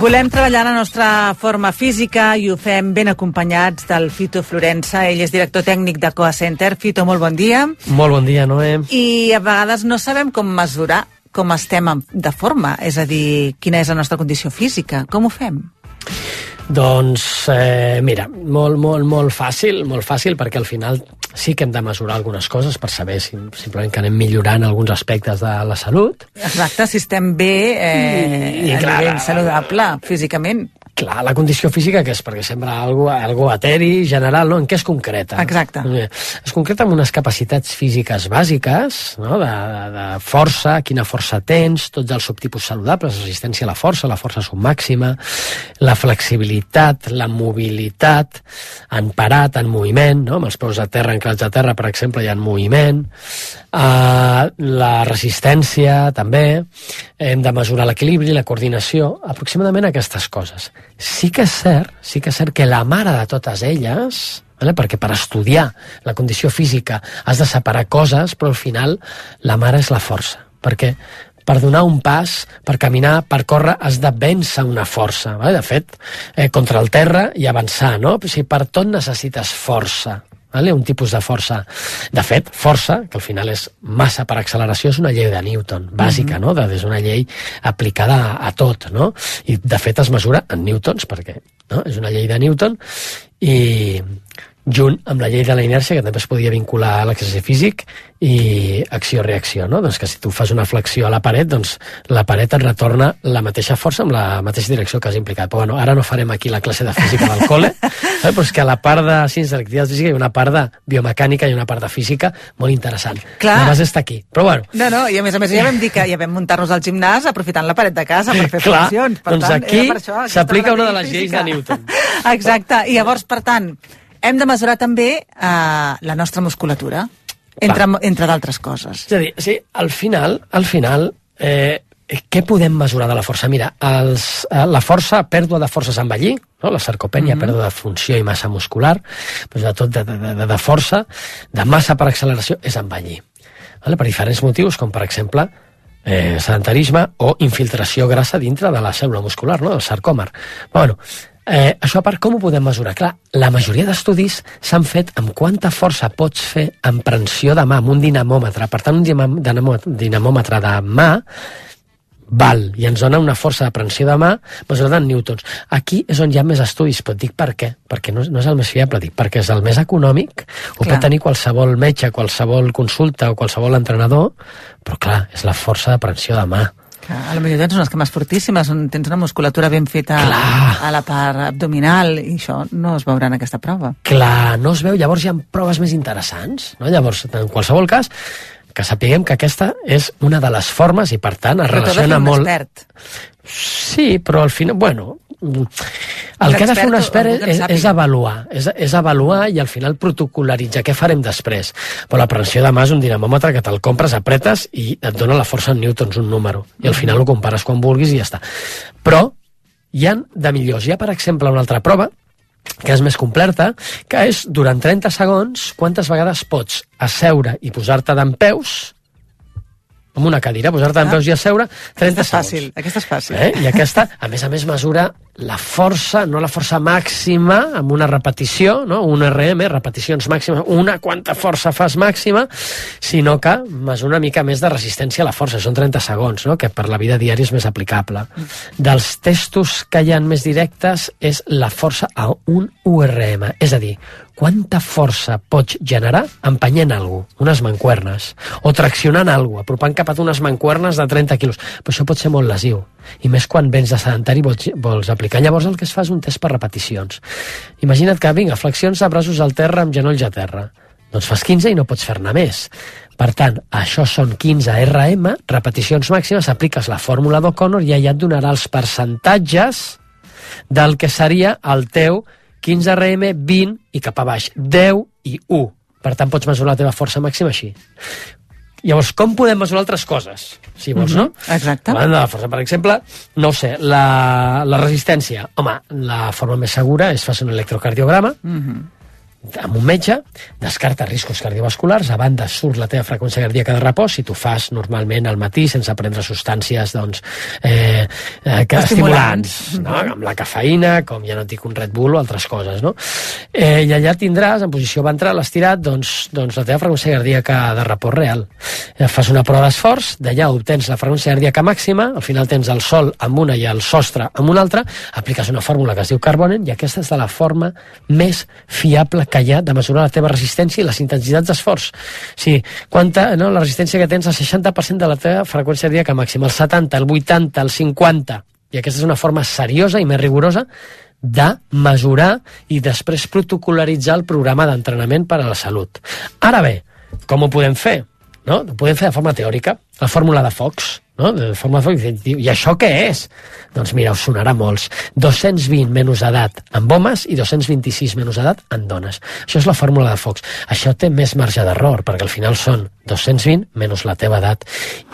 Volem treballar la nostra forma física i ho fem ben acompanyats del Fito Florença. Ell és director tècnic de Coa Center. Fito, molt bon dia. Molt bon dia, Noé. I a vegades no sabem com mesurar com estem de forma, és a dir, quina és la nostra condició física. Com ho fem? Doncs, eh, mira, molt, molt, molt fàcil, molt fàcil, perquè al final sí que hem de mesurar algunes coses per saber si simplement que anem millorant alguns aspectes de la salut. Exacte, si estem bé eh, I, i a clar, nivell saludable, físicament. Clar, la condició física que és perquè sembla algo, algo eteri, general, no? En què es concreta? Exacte. Es concreta amb unes capacitats físiques bàsiques, no? de, de força, quina força tens, tots els subtipus saludables, resistència a la força, la força submàxima, la flexibilitat, la mobilitat, en parat, en moviment, no? amb els peus a terra, enclats a terra, per exemple, hi ha moviment, uh, la resistència, també, hem de mesurar l'equilibri, la coordinació, aproximadament aquestes coses sí que és cert, sí que és cert que la mare de totes elles, vale? perquè per estudiar la condició física has de separar coses, però al final la mare és la força, perquè per donar un pas, per caminar, per córrer, has de vèncer una força. Vale? De fet, eh, contra el terra i avançar, no? O sigui, per tot necessites força vale? un tipus de força. De fet, força, que al final és massa per acceleració, és una llei de Newton, bàsica, mm -hmm. no? De, és una llei aplicada a, a tot, no? I, de fet, es mesura en newtons, perquè no? és una llei de Newton, i junt amb la llei de la inèrcia, que també es podia vincular a l'exercici físic, i acció-reacció, no? Doncs que si tu fas una flexió a la paret, doncs la paret et retorna la mateixa força amb la mateixa direcció que has implicat. Però bueno, ara no farem aquí la classe de física del col·le, eh? però és que a la part de ciències de l'activitat física hi ha una part de biomecànica i una part de física molt interessant. Clar. La base està aquí. Però bueno. No, no, i a més a més ja vam dir que ja vam muntar-nos al gimnàs aprofitant la paret de casa per fer Clar, flexions. Per doncs tant, aquí s'aplica una de les física. lleis de Newton. Exacte, i llavors, per tant, hem de mesurar també eh, la nostra musculatura entre, entre d'altres coses. És a dir, sí, al final, al final, eh, què podem mesurar de la força? Mira, els, eh, la força, pèrdua de forces envellir, no? la sarcopènia, mm -hmm. pèrdua de funció i massa muscular, però sobretot de, de, de, de força, de massa per acceleració, és envellir. Vale? Per diferents motius, com per exemple eh, sedentarisme o infiltració grassa dintre de la cèl·lula muscular, no? del sarcòmer. Bueno, Eh, això a part, com ho podem mesurar? Clar, la majoria d'estudis s'han fet amb quanta força pots fer en prensió de mà, amb un dinamòmetre. Per tant, un dinamòmetre de mà val i ens dona una força de prensió de mà mesurada en newtons. Aquí és on hi ha més estudis, però dic per què? Perquè no, no és el més fiable, dic perquè és el més econòmic, ho clar. pot tenir qualsevol metge, qualsevol consulta o qualsevol entrenador, però clar, és la força de prensió de mà. A la majoria tens unes cames fortíssimes, on tens una musculatura ben feta Clar. a la part abdominal, i això no es veurà en aquesta prova. Clar, no es veu. Llavors hi ha proves més interessants. No? Llavors, en qualsevol cas, que sapiguem que aquesta és una de les formes i, per tant, es Però relaciona molt... Expert. Sí, però al final... Bueno, el que ha de fer un expert és, és avaluar, és, és avaluar i al final protocolaritzar què farem després. Però la pressió de mà és un dinamòmetre que te'l compres, apretes i et dona la força en newtons, un número. I al final ho compares quan vulguis i ja està. Però hi han de millors. Hi ha, per exemple, una altra prova que és més completa, que és durant 30 segons quantes vegades pots asseure i posar-te d'en peus amb una cadira, posar-te ah. peus i asseure 30 aquesta és fàcil, segons. aquesta és fàcil. Eh? I aquesta, a més a més, mesura la força, no la força màxima, amb una repetició, no? un RM, repeticions màximes, una quanta força fas màxima, sinó que mesura una mica més de resistència a la força, són 30 segons, no? que per la vida diària és més aplicable. Dels testos que hi ha més directes és la força a un URM, és a dir, quanta força pots generar empenyent alguna unes mancuernes, o traccionant alguna apropant cap a unes mancuernes de 30 quilos. Però això pot ser molt lesiu, i més quan vens de sedentari vols, vols aplicar. Llavors el que es fa és un test per repeticions. Imagina't que, vinga, flexions de braços al terra amb genolls a terra. Doncs fas 15 i no pots fer-ne més. Per tant, això són 15 RM, repeticions màximes, apliques la fórmula d'O'Connor i allà et donarà els percentatges del que seria el teu 15 RM, 20 i cap a baix, 10 i 1. Per tant, pots mesurar la teva força màxima així. Llavors, com podem mesurar altres coses? Si vols, no? Exacte. De la força, per exemple, no ho sé, la, la resistència. Home, la forma més segura és fer un electrocardiograma, amb un metge, descarta riscos cardiovasculars, a banda surt la teva freqüència cardíaca de repòs, si tu fas normalment al matí sense prendre substàncies doncs, eh, eh, que estimulants, no? amb la cafeïna, com ja no et dic un Red Bull o altres coses. No? Eh, I allà tindràs, en posició ventral estirat, doncs, doncs la teva freqüència cardíaca de repòs real. Eh, fas una prova d'esforç, d'allà obtens la freqüència cardíaca màxima, al final tens el sol amb una i el sostre amb una altra, apliques una fórmula que es diu Carbonen i aquesta és de la forma més fiable que hi ha de mesurar la teva resistència i les intensitats d'esforç. Sí, quanta, no, la resistència que tens, el 60% de la teva freqüència cardíaca màxima, el 70, el 80, el 50, i aquesta és una forma seriosa i més rigorosa de mesurar i després protocolaritzar el programa d'entrenament per a la salut. Ara bé, com ho podem fer? No? Ho podem fer de forma teòrica, la fórmula de Fox, no? de forma Fox, i això què és? Doncs mira, us sonarà molts. 220 menys edat en homes i 226 menys edat en dones. Això és la fórmula de Fox. Això té més marge d'error, perquè al final són 220 menys la teva edat.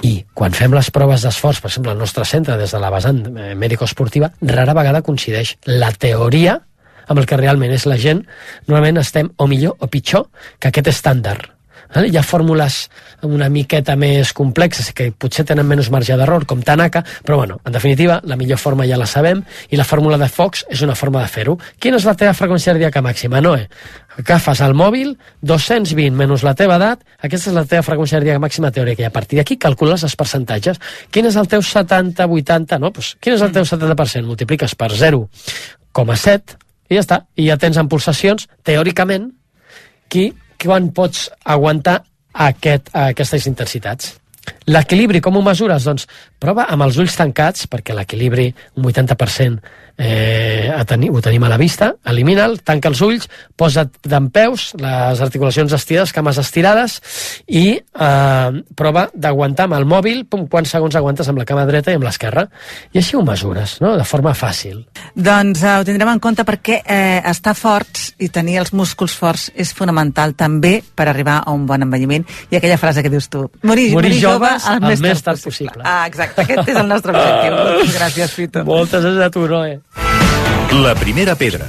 I quan fem les proves d'esforç, per exemple, al nostre centre, des de la vessant eh, mèdico-esportiva, rara vegada coincideix la teoria amb el que realment és la gent, normalment estem o millor o pitjor que aquest estàndard. Vale? Hi ha fórmules una miqueta més complexes que potser tenen menys marge d'error, com Tanaka, però bueno, en definitiva, la millor forma ja la sabem i la fórmula de Fox és una forma de fer-ho. Quina és la teva freqüència cardíaca màxima, Noé? Agafes el mòbil, 220 menys la teva edat, aquesta és la teva freqüència cardíaca màxima teòrica, i a partir d'aquí calcules els percentatges. Quin és el teu 70, 80, no? Pues, quin és el teu 70%? Multipliques per 0,7 i ja està. I ja tens en pulsacions, teòricament, qui quan pots aguantar aquest, aquestes intensitats. L'equilibri, com ho mesures? Doncs prova amb els ulls tancats, perquè l'equilibri, un 80% eh, a tenir, ho tenim a la vista, elimina'l, tanca els ulls, posa't d'en peus, les articulacions estirades, cames estirades, i eh, prova d'aguantar amb el mòbil pum, quants segons aguantes amb la cama dreta i amb l'esquerra. I així ho mesures, no? de forma fàcil. Doncs eh, ho tindrem en compte perquè eh, estar forts i tenir els músculs forts és fonamental també per arribar a un bon envelliment. I aquella frase que dius tu, morir, Morir morir joves jove el, el més tard possible. Ah, exacte, aquest és el nostre objectiu. Moltes gràcies, Fito. Moltes gràcies a tu, Noé. La primera pedra.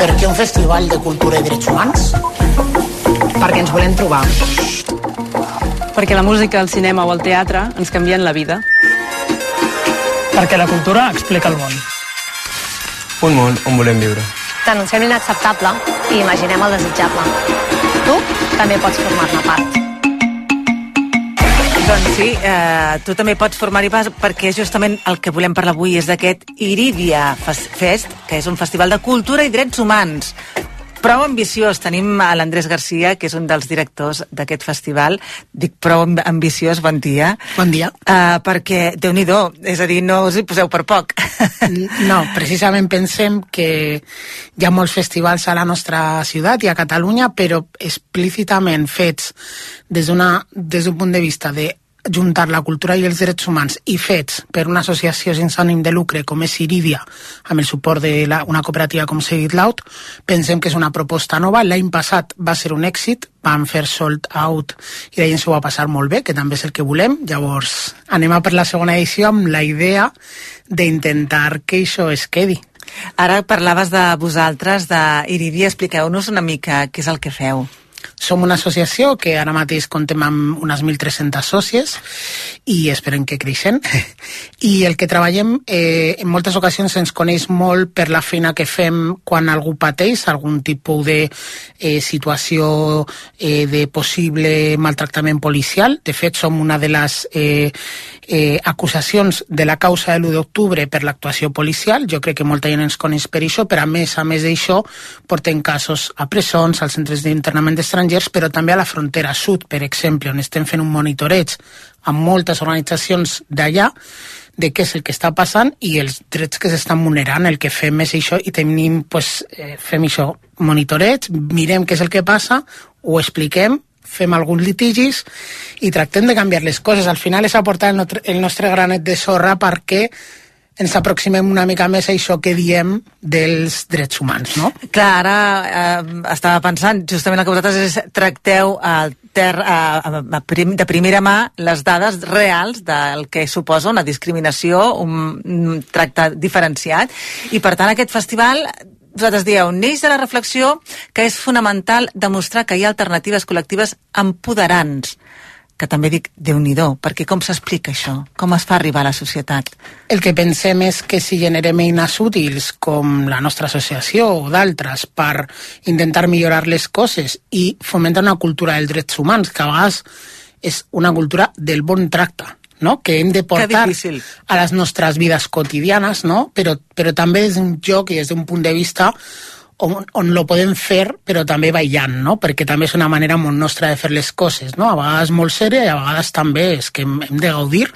Per què un festival de cultura i drets humans? perquè ens volem trobar. Perquè la música, el cinema o el teatre ens canvien la vida. Perquè la cultura explica el món. Un món on volem viure. Denunciem l'inacceptable i imaginem el desitjable. Tu també pots formar-ne part. Doncs sí, eh, tu també pots formar-hi pas perquè justament el que volem parlar avui és d'aquest Iridia Fest, que és un festival de cultura i drets humans. Prou ambiciós. Tenim a l'Andrés Garcia, que és un dels directors d'aquest festival. Dic prou amb- ambiciós, bon dia. Bon dia. Uh, perquè, déu nhi és a dir, no us hi poseu per poc. No, precisament pensem que hi ha molts festivals a la nostra ciutat i a Catalunya, però explícitament fets des des d'un punt de vista de juntar la cultura i els drets humans i fets per una associació sense ànim de lucre com és Iridia, amb el suport d'una cooperativa com Say It Loud, pensem que és una proposta nova. L'any passat va ser un èxit, vam fer sold out i la gent s'ho va passar molt bé, que també és el que volem. Llavors, anem a per la segona edició amb la idea d'intentar que això es quedi. Ara parlaves de vosaltres, d'Iridia. Expliqueu-nos una mica què és el que feu. Som una associació que ara mateix contem amb unes 1.300 sòcies i esperem que creixen. I el que treballem, eh, en moltes ocasions ens coneix molt per la feina que fem quan algú pateix algun tipus de eh, situació eh, de possible maltractament policial. De fet, som una de les eh, eh, acusacions de la causa de l'1 d'octubre per l'actuació policial. Jo crec que molta gent ens coneix per això, però a més a més d'això portem casos a presons, als centres d'internament d'estrangers, però també a la frontera sud, per exemple, on estem fent un monitoreig amb moltes organitzacions d'allà de què és el que està passant i els drets que s'estan vulnerant. El que fem és això i tenim, pues, eh, fem això, monitoreig, mirem què és el que passa, ho expliquem fem alguns litigis i tractem de canviar les coses. Al final és aportar el nostre, el nostre granet de sorra perquè ens aproximem una mica més a això que diem dels drets humans, no? Clar, ara eh, estava pensant, justament el que vosaltres és, tracteu el ter, eh, de primera mà les dades reals del que suposa una discriminació, un tracte diferenciat, i per tant aquest festival vosaltres dieu, neix de la reflexió que és fonamental demostrar que hi ha alternatives col·lectives empoderants que també dic, déu nhi perquè com s'explica això? Com es fa arribar a la societat? El que pensem és que si generem eines útils com la nostra associació o d'altres per intentar millorar les coses i fomentar una cultura dels drets humans, que a vegades és una cultura del bon tracte, no? que hem de portar a les nostres vides quotidianes, no? però, però també és un joc i des d'un punt de vista on, on lo podem fer, però també ballant, no? perquè també és una manera molt nostra de fer les coses, no? a vegades molt sèria i a vegades també és que hem, hem de gaudir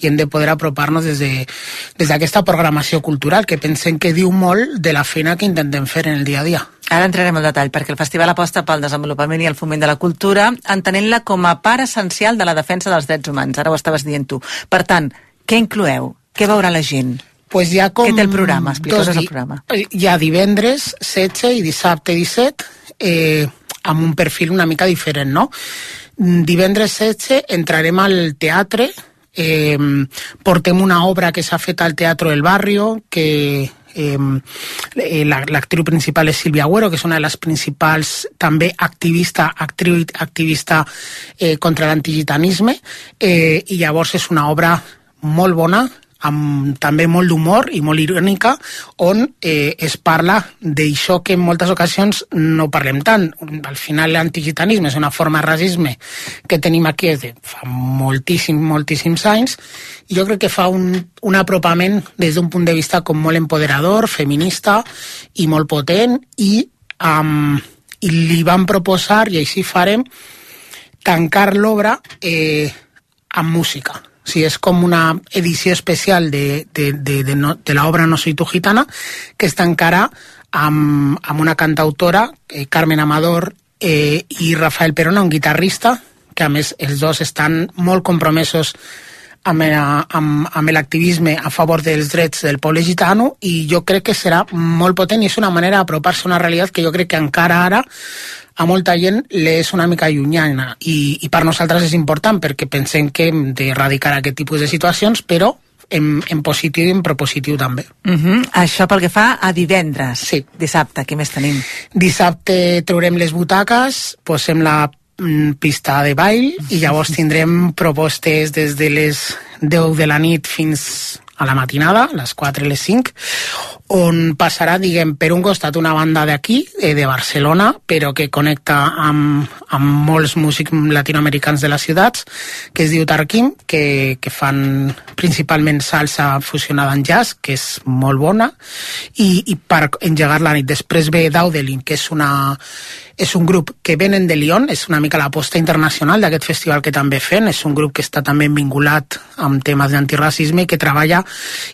i hem de poder apropar-nos des d'aquesta de, des programació cultural que pensem que diu molt de la feina que intentem fer en el dia a dia. Ara entrarem al detall, perquè el festival aposta pel desenvolupament i el foment de la cultura, entenent-la com a part essencial de la defensa dels drets humans. Ara ho estaves dient tu. Per tant, què incloeu? Què veurà la gent? Pues hi ha com... Què té el programa? Explica'ns el programa. Hi ha divendres 16 i dissabte 17 eh, amb un perfil una mica diferent, no? Divendres 16 entrarem al teatre, eh, portem una obra que s'ha fet al Teatre del Barrio, que eh, l'actriu principal és Silvia Agüero, que és una de les principals també activista, actriu activista eh, contra l'antigitanisme, eh, i llavors és una obra molt bona, amb també molt d'humor i molt irònica, on eh, es parla d'això que en moltes ocasions no parlem tant. Al final l'antigitanisme és una forma de racisme que tenim aquí des de fa moltíssim, moltíssims anys, i jo crec que fa un, un apropament des d'un punt de vista com molt empoderador, feminista i molt potent, i, um, i li van proposar, i així farem, tancar l'obra eh, amb música o sigui, és com una edició especial de, de, de, de, no, de l'obra No soy tu gitana, que està encara amb, amb una cantautora, eh, Carmen Amador, eh, i Rafael Perona, un guitarrista, que a més els dos estan molt compromesos amb, amb, amb l'activisme a favor dels drets del poble gitano i jo crec que serà molt potent i és una manera d'apropar-se a una realitat que jo crec que encara ara a molta gent és una mica llunyana i, i per nosaltres és important perquè pensem que hem d'erradicar aquest tipus de situacions, però en, en positiu i en propositiu també. Uh mhm. -huh. Això pel que fa a divendres. Sí. Dissabte, què més tenim? Dissabte traurem les butaques, posem la mm, pista de ball i llavors tindrem propostes des de les 10 de la nit fins a la matinada, les 4 i les 5, on passarà, diguem, per un costat una banda d'aquí, eh, de Barcelona, però que connecta amb, amb molts músics latinoamericans de les ciutats, que es diu Tarquim, que, que fan principalment salsa fusionada en jazz, que és molt bona, i, i per engegar la nit. Després ve Daudelin, que és una és un grup que venen de Lyon, és una mica l'aposta internacional d'aquest festival que també fem, és un grup que està també vinculat amb temes d'antiracisme que treballa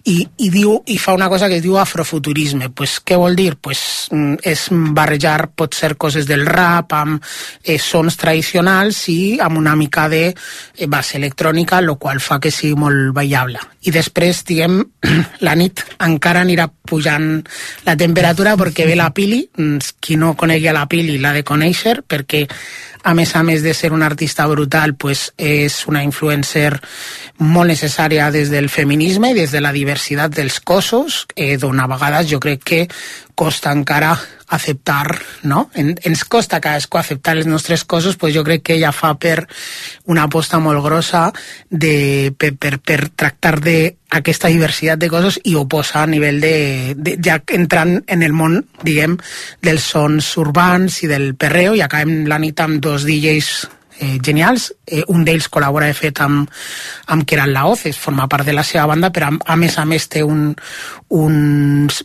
i, i, diu, i fa una cosa que es diu afro afrofuturisme. Pues, què vol dir? Pues, mm, és barrejar potser coses del rap amb eh, sons tradicionals i amb una mica de eh, base electrònica, el qual fa que sigui molt ballable. I després, diguem, la nit encara anirà pujant la temperatura perquè ve la Pili, mm, qui no conegui la Pili l'ha de conèixer perquè a més a més de ser una artista brutal, pues és una influencer molt necessària des del feminisme i des de la diversitat dels cossos, eh, d'on a vegades jo crec que costa encara acceptar, no? En, ens costa cadascú acceptar els nostres cossos, pues jo crec que ella fa per una aposta molt grossa de, per, per, per tractar d'aquesta diversitat de coses i ho posa a nivell de, de, ja entrant en el món, diguem, dels sons urbans i del perreo i acabem la nit amb dos DJs eh, genials. Eh, un d'ells col·labora, de fet, amb, amb Keran Laoz, es forma part de la seva banda, però a, a més a més té un, un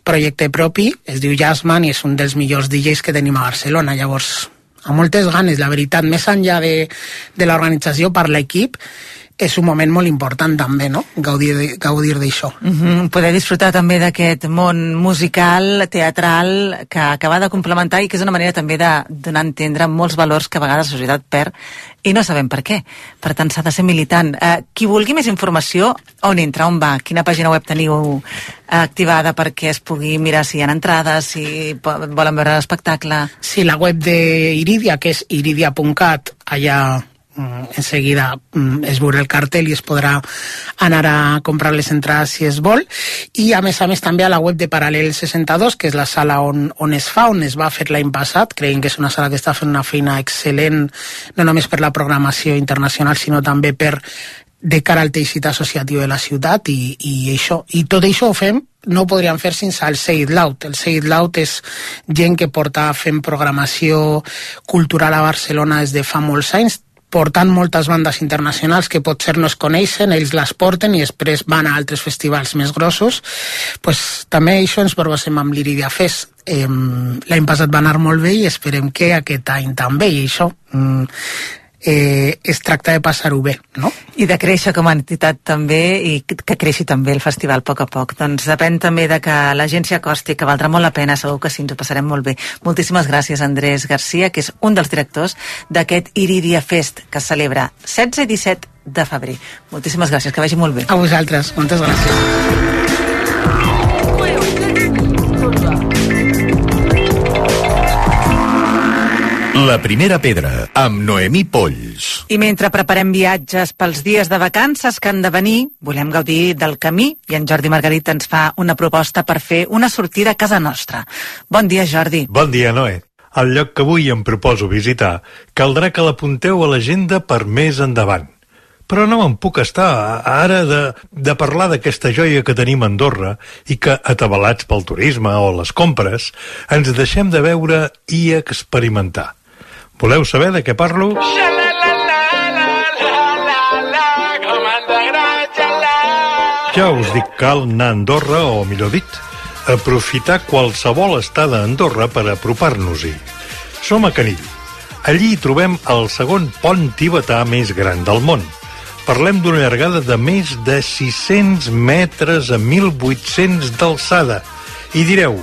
projecte propi, es diu Jazzman, i és un dels millors DJs que tenim a Barcelona. Llavors, amb moltes ganes, la veritat, més enllà de, de l'organització per l'equip, és un moment molt important també, no? Gaudir de- gaudir d'això. Mm -hmm. Poder disfrutar també d'aquest món musical, teatral, que, va de complementar i que és una manera també de donar a entendre molts valors que a vegades la societat perd i no sabem per què. Per tant, s'ha de ser militant. Eh, qui vulgui més informació, on entra, on va? Quina pàgina web teniu eh, activada perquè es pugui mirar si hi ha entrades, si volen veure l'espectacle? Sí, la web de Iridia, que és iridia.cat, allà enseguida mm, es veurà el cartell i es podrà anar a comprar les entrades si es vol i a més a més també a la web de Paral·lel 62 que és la sala on, on es fa, on es va fer l'any passat creiem que és una sala que està fent una feina excel·lent no només per la programació internacional sinó també per de cara al teixit associatiu de la ciutat i, i això. I tot això ho fem no ho podríem fer sense el Say It Loud. El Say It Loud és gent que porta fent programació cultural a Barcelona des de fa molts anys, portant moltes bandes internacionals que potser no es coneixen, ells les porten i després van a altres festivals més grossos. Pues, també això ens proposem amb l'Iridia Fest. Eh, L'any passat va anar molt bé i esperem que aquest any també, i això mm, eh, es tracta de passar-ho bé, no? I de créixer com a entitat també i que creixi també el festival a poc a poc. Doncs depèn també de que la gent s'hi acosti, que valdrà molt la pena, segur que sí, ens ho passarem molt bé. Moltíssimes gràcies, Andrés Garcia, que és un dels directors d'aquest Iridia Fest, que es celebra 16 i 17 de febrer. Moltíssimes gràcies, que vagi molt bé. A vosaltres, moltes gràcies. La primera pedra, amb Noemí Polls. I mentre preparem viatges pels dies de vacances que han de venir, volem gaudir del camí i en Jordi Margarit ens fa una proposta per fer una sortida a casa nostra. Bon dia, Jordi. Bon dia, Noé. El lloc que avui em proposo visitar caldrà que l'apunteu a l'agenda per més endavant. Però no me'n puc estar ara de, de parlar d'aquesta joia que tenim a Andorra i que, atabalats pel turisme o les compres, ens deixem de veure i experimentar. Voleu saber de què parlo? Ja us dic, cal anar a Andorra, o millor dit, aprofitar qualsevol estada a Andorra per apropar-nos-hi. Som a Canill. Allí hi trobem el segon pont tibetà més gran del món. Parlem d'una llargada de més de 600 metres a 1.800 d'alçada. I direu,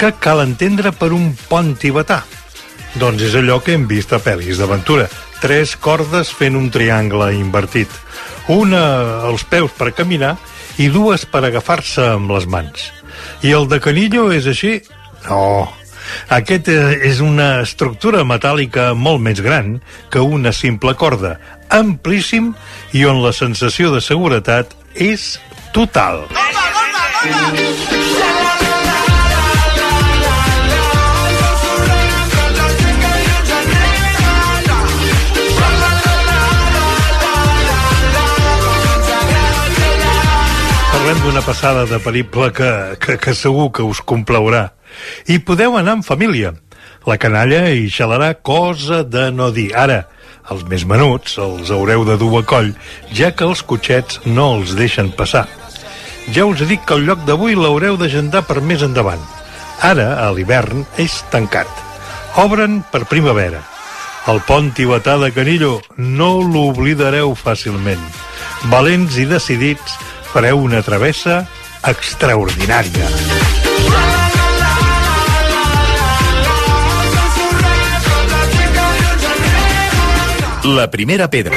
què cal entendre per un pont tibetà? Doncs és allò que hem vist a pel·lis d'aventura. Tres cordes fent un triangle invertit. Una als peus per caminar i dues per agafar-se amb les mans. I el de Canillo és així? No. Aquest eh, és una estructura metàl·lica molt més gran que una simple corda, amplíssim i on la sensació de seguretat és total. Parlem d'una passada de periple que, que, que segur que us complaurà. I podeu anar amb família. La canalla hi xalarà cosa de no dir. Ara, els més menuts els haureu de dur a coll, ja que els cotxets no els deixen passar. Ja us dic que el lloc d'avui l'haureu d'agendar per més endavant. Ara, a l'hivern, és tancat. Obren per primavera. El pont tibetà de Canillo no l'oblidareu fàcilment. Valents i decidits, fareu una travessa extraordinària. La primera pedra.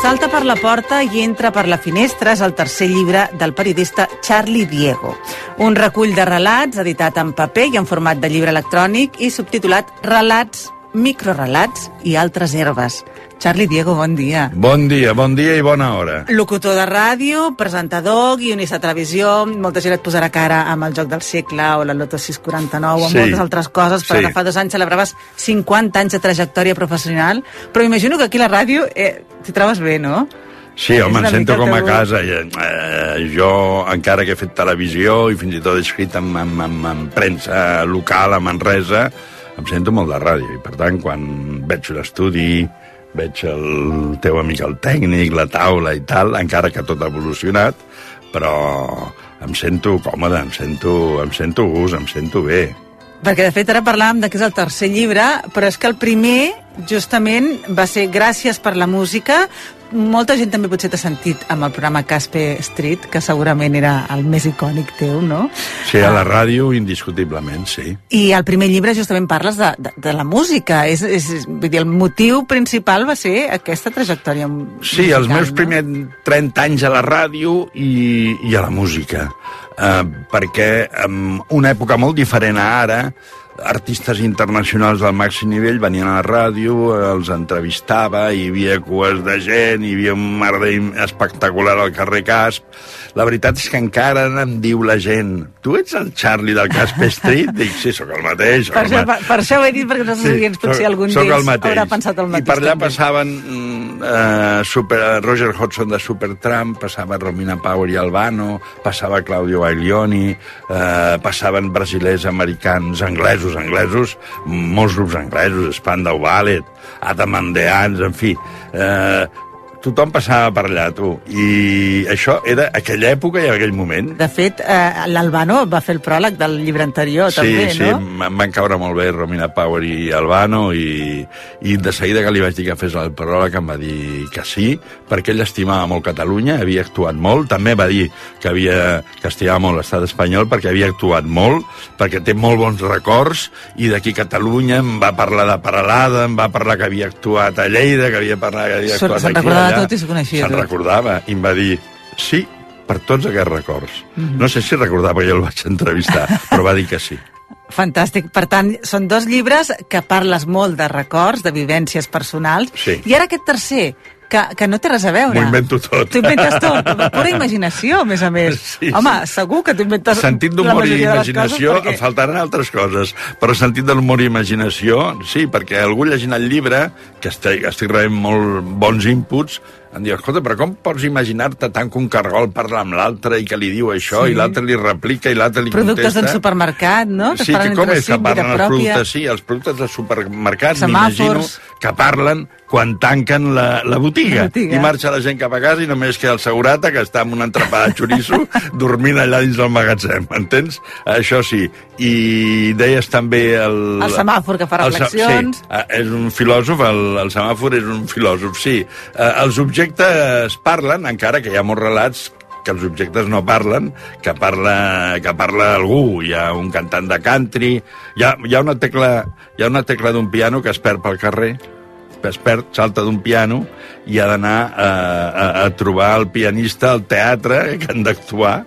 Salta per la porta i entra per la finestra és el tercer llibre del periodista Charlie Diego. Un recull de relats editat en paper i en format de llibre electrònic i subtitulat Relats, microrelats i altres herbes. Charlie Diego, bon dia. Bon dia, bon dia i bona hora. Locutor de ràdio, presentador, guionista de televisió, molta gent et posarà cara amb el Joc del Segle o la Loto 649 o Sí. moltes altres coses, perquè Sí. fa dos anys celebraves 50 anys de trajectòria professional, però imagino que aquí la ràdio eh, t'hi trobes bé, no? Sí, home, em sento com a casa. I, eh, jo, encara que he fet televisió i fins i tot he escrit en, en, en, en premsa local a Manresa, em sento molt de ràdio. I, per tant, quan veig un estudi, veig el teu amic el tècnic, la taula i tal, encara que tot ha evolucionat, però em sento còmode, em sento, em sento gust, em sento bé. Perquè, de fet, ara parlàvem de que és el tercer llibre, però és que el primer, justament, va ser Gràcies per la música. Molta gent també potser t'ha sentit amb el programa Caspe Street, que segurament era el més icònic teu, no? Sí, a la ràdio, indiscutiblement, sí. I al primer llibre justament parles de, de, de la música. És, és, vull dir, el motiu principal va ser aquesta trajectòria Sí, els meus primers 30 anys a la ràdio i, i a la música. Uh, perquè en una època molt diferent a ara, artistes internacionals del màxim nivell venien a la ràdio, els entrevistava, hi havia cues de gent, hi havia un merder espectacular al carrer Casp. La veritat és que encara em diu la gent tu ets el Charlie del Casp Street? Dic, sí, sóc el mateix. Per, això, per, per això ho he dit, perquè els nostres sí, potser algun d'ells haurà pensat el mateix. I per allà també. passaven uh, super, Roger Hodgson de Supertramp, passava Romina Power i Albano, passava Claudio Baglioni, uh, passaven brasilers, americans, anglesos, anglesos, molts grups anglesos, Spandau Ballet, Adam and the Ants, en fi... Uh, tothom passava per allà, tu. I això era aquella època i aquell moment. De fet, eh, l'Albano va fer el pròleg del llibre anterior, sí, també, sí, no? Sí, em van caure molt bé Romina Power i Albano i, i de seguida que li vaig dir que fes el pròleg em va dir que sí, perquè ell estimava molt Catalunya, havia actuat molt, també va dir que, havia, que estimava molt l'estat espanyol perquè havia actuat molt, perquè té molt bons records, i d'aquí Catalunya em va parlar de Paralada, em va parlar que havia actuat a Lleida, que havia parlat que havia actuat se'n aquí recordava allà. tot s'ho coneixia Se'n tot. recordava, i em va dir sí, per tots aquests records. Mhm. No sé si recordava, jo el vaig entrevistar, però va dir que sí. Fantàstic. Per tant, són dos llibres que parles molt de records, de vivències personals, Sí. i ara aquest tercer, que, que no té res a veure. M'ho invento tot. T'ho inventes tot, amb pura imaginació, a més a més. Sí, Home, sí. segur que t'ho inventes Sentit d'humor i imaginació, perquè... faltaran altres coses, però sentit de l'humor i imaginació, sí, perquè algú llegint el llibre, que estic, estic rebent molt bons inputs, em diu, escolta, però com pots imaginar-te tant que un cargol parla amb l'altre i que li diu això, Sí. i l'altre li replica i l'altre li Productes contesta? d'un supermercat, no? Sí, que com és que parlen els productes, sí, els productes de supermercats, Semàfors. m'imagino que parlen quan tanquen la, la, botiga, La botiga. i marxa la gent cap a casa i només queda el segurata que està amb un entrepà de xoriço dormint allà dins del magatzem, entens? Això sí. I deies també el... El semàfor que fa el reflexions. Sí, eh, és un filòsof, el, el semàfor és un filòsof, sí. Eh, els objectes parlen, encara que hi ha molts relats que els objectes no parlen, que parla, que parla algú. Hi ha un cantant de country, hi ha, hi ha una tecla, hi ha una tecla d'un piano que es perd pel carrer, es perd, salta d'un piano i ha d'anar a, a, a trobar el pianista al teatre que han d'actuar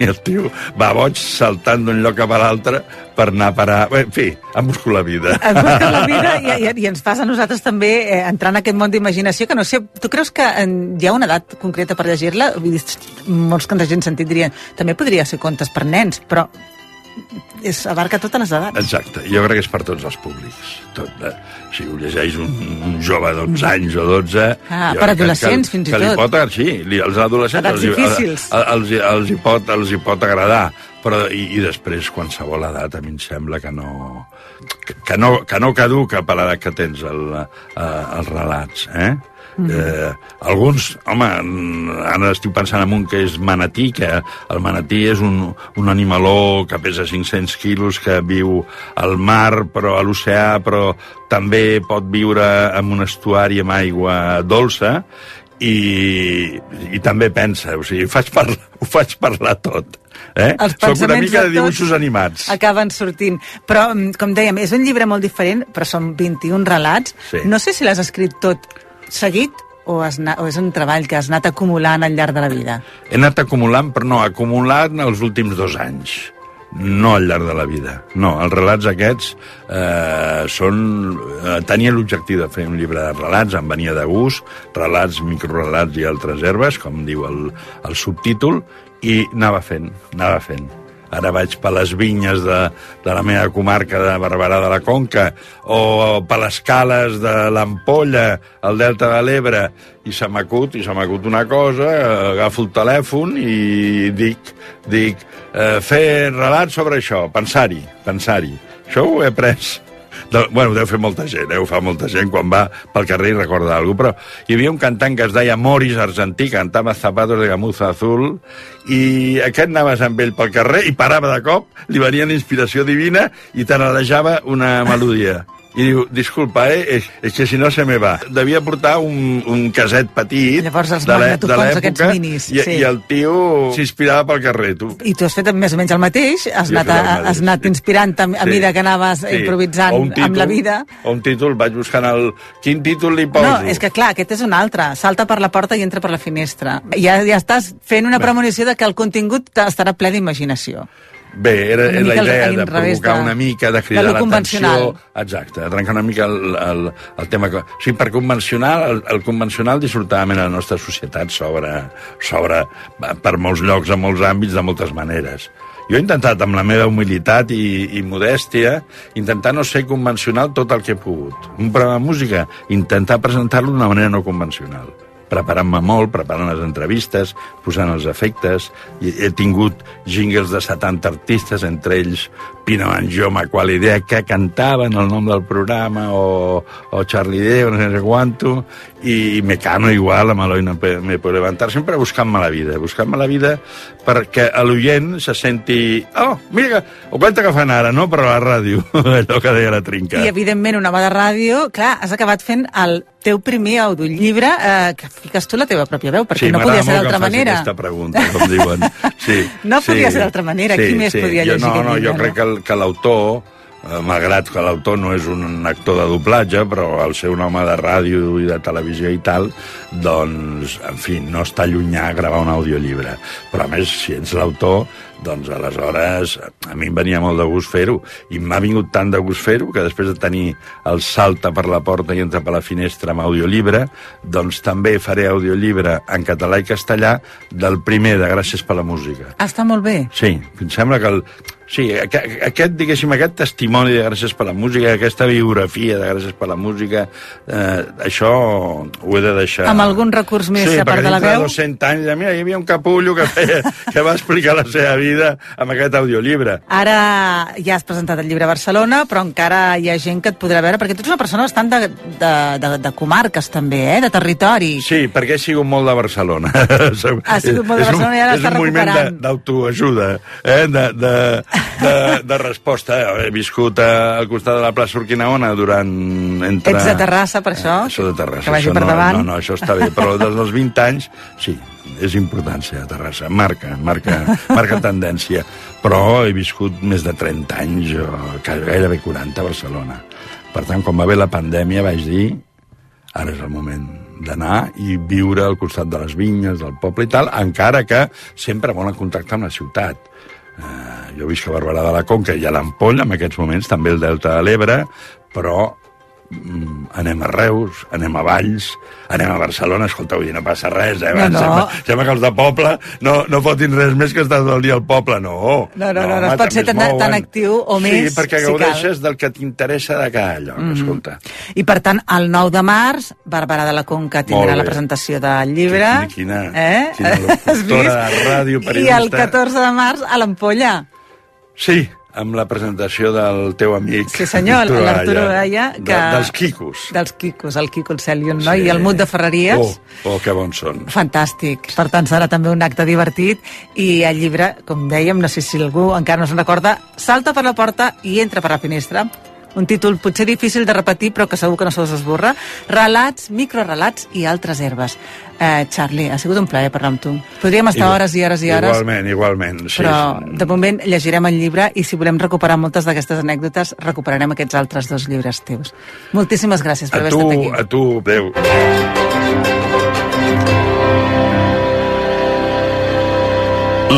i el tio va boig saltant d'un lloc a l'altre per anar a parar... Bé, En fi, han buscat la vida. Et busques la vida i, i, i ens fas a nosaltres també eh, entrar en aquest món d'imaginació, que no sé, tu creus que en, hi ha una edat concreta per llegir-la? Molts que ens hagin sentit dirien, també podria ser contes per nens, però és, abarca totes les edats. Exacte, jo crec que és per tots els públics. Tot, eh? Si ho llegeix un, un jove de 11 anys o 12... Ah, per adolescents, que, fins i que li tot. Pot, sí, li, els adolescents els, els, els, els, hi pot, els hi pot agradar, però i, i després qualsevol edat a mi em sembla que no, que, que no, que no caduca per l'edat que tens el, eh, els relats, eh? Mm. Eh, alguns, home, ara estic pensant en un que és manatí, que el manatí és un, un animaló que pesa 500 quilos, que viu al mar, però a l'oceà, però també pot viure en un estuari amb aigua dolça, i, i també pensa, o sigui, faig, parlar, ho faig parlar tot. Eh? Els Soc una mica de de dibuixos animats. acaben sortint. Però, mm, com dèiem, és un llibre molt diferent, però són 21 relats. Sí. No sé si l'has escrit tot seguit o, has o és un treball que has anat acumulant al llarg de la vida. He anat acumulant, però no, acumulant els últims dos anys. No al llarg de la vida. No, els relats aquests eh, són... Eh, tenia l'objectiu de fer un llibre de relats, em venia de gust, relats, microrelats i altres herbes, com diu el, el subtítol, i anava fent, anava fent. Ara vaig per les vinyes de, de la meva comarca de Barberà de la Conca o per les cales de l'Ampolla, al Delta de l'Ebre, i se m'acut, i se m'acut una cosa, agafo el telèfon i dic, dic eh, fer relats sobre això, pensar-hi, pensar-hi. Això ho he après de, bueno, deu fer molta gent, deu fer molta gent quan va pel carrer i recorda alguna però hi havia un cantant que es deia Moris Argentí, cantava Zapatos de Gamuza Azul, i aquest anaves amb ell pel carrer i parava de cop, li venia la inspiració divina i t'analejava una melodia i diu, disculpa, eh, és, és que si no se me va. Devia portar un, un caset petit Llavors els de l'època minis, i, sí. i el tio s'inspirava pel carrer, tu. I tu has fet més o menys el mateix, has, anat, el mateix, has anat inspirant a, a Sí. mida que anaves Sí. improvisant un amb la vida. O un títol, vaig buscant el... Quin títol li poso? No, és que clar, aquest és un altre. Salta per la porta i entra per la finestra. Ja, ja estàs fent una premonició de que el contingut estarà ple d'imaginació. Bé, era, era la idea de provocar de- una mica, de cridar l'atenció... Exacte, de trencar una mica el, el, el tema... que- O sigui, per convencional, el, el convencional, dissortadament, a la nostra societat s'obre s'obre per molts llocs, a molts àmbits, de moltes maneres. Jo he intentat, amb la meva humilitat i, i modèstia, intentar no ser convencional tot el que he pogut. Un programa de música, intentar presentar-lo d'una manera no convencional preparant-me molt, preparant les entrevistes, posant els efectes. He tingut jingles de 70 artistes, entre ells Pino Manjoma, qual idea, que cantaven el nom del programa, o, o Charlie Deo, no sé quanto, i Mecano igual, amb Eloi no me puedo levantar, sempre buscant-me la vida, buscant-me la vida perquè l'oient se senti... Oh, mira, que, o quanta que fan ara, no? Però a la ràdio, allò que deia la trinca. I, evidentment, un home de ràdio, clar, has acabat fent el teu primer audiollibre, eh, que fiques tu la teva pròpia veu, perquè sí, no podia ser d'altra manera. aquesta pregunta, com diuen. Sí, No podia ser d'altra manera. Qui més podia jo, llegir no, aquest no, llibre, Jo no? crec que l'autor, malgrat que l'autor no és un actor de doblatge, però al ser un home de ràdio i de televisió i tal, doncs, en fi, no està llunyà a gravar un audiollibre. Però, a més, si ets l'autor, doncs aleshores a mi em venia molt de gust fer-ho i m'ha vingut tant de gust fer-ho que després de tenir el salta per la porta i entra per la finestra amb audiollibre doncs també faré audiollibre en català i castellà del primer de Gràcies per la música Ah, Està molt bé. Sí, em sembla que el, Sí, aqu- aquest, diguéssim, aquest testimoni de Gràcies per la música, aquesta biografia de Gràcies per la música, eh, això ho he de deixar... Amb algun recurs més sí, a part de la dintre veu? 200 anys, mira, hi havia un capullo que, feia, que va explicar la seva vida amb aquest audiollibre. Ara ja has presentat el llibre a Barcelona, però encara hi ha gent que et podrà veure, perquè tu ets una persona bastant de, de, de, de comarques, també, eh? de territori. Sí, perquè he sigut molt de Barcelona. Ha sigut molt de És un- Barcelona i ara És està un moviment de- recuperant. d'autoajuda, eh? de, de, de, de resposta. He viscut a- al costat de la plaça Urquinaona durant... Entre... Ets de Terrassa, per això? Eh, Això de Terrassa. Que vagi per no, davant. No, no, això està bé, però des dels 20 anys, sí, és important ser a Terrassa. Marca, marca, marca tendència. Però he viscut més de 30 anys, o gairebé 40 a Barcelona. Per tant, quan va haver la pandèmia vaig dir ara és el moment d'anar i viure al costat de les vinyes, del poble i tal, encara que sempre molt en contacte amb la ciutat. Eh, jo visc a Barberà de la Conca i a l'Ampolla, en aquests moments, també el Delta de l'Ebre, però anem a Reus, anem a Valls, anem a Barcelona, escolta, dir, no passa res, eh? No, no. Sembla, sembla que els de poble no, no fotin res més que estar tot el dia al poble, no. No, no, no, no es home, pot ser tan, es tan actiu o sí, més, Sí, perquè si gaudeixes del que t'interessa de cada lloc, Mhm. escolta. I per tant, el 9 de març, Barberà de la Conca tindrà la presentació del llibre. Quina, eh? quina locutora de ràdio, I periodista. el 14 de març a l'Ampolla. Sí, amb la presentació del teu amic Sí, senyor, Arturo l'Arturo Gaia, de- que... dels Quicos. Dels Quicos, el Quico, el Cel i un noi, i el Mut de Ferreries. Oh, oh, que bons són. Fantàstic. Per tant, serà també un acte divertit i el llibre, com dèiem, no sé si algú encara no se'n recorda, salta per la porta i entra per la finestra. Un títol potser difícil de repetir, però que segur que no se us esborra. Relats, microrelats i altres herbes. Eh, Charlie, ha sigut un plaer parlar amb tu. Podríem estar Igual- hores i hores i hores, Igualment, igualment. Sí, però de moment llegirem el llibre i si volem recuperar moltes d'aquestes anècdotes, recuperarem aquests altres dos llibres teus. Moltíssimes gràcies per A haver tu, estat aquí. a tu, adéu.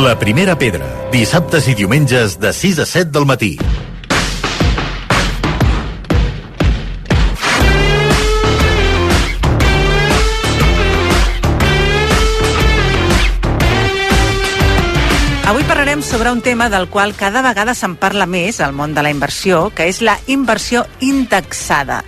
La primera pedra, dissabtes i diumenges de 6 a 7 del matí. Avui parlarem sobre un tema del qual cada vegada se'n parla més al món de la inversió, que és la inversió indexada.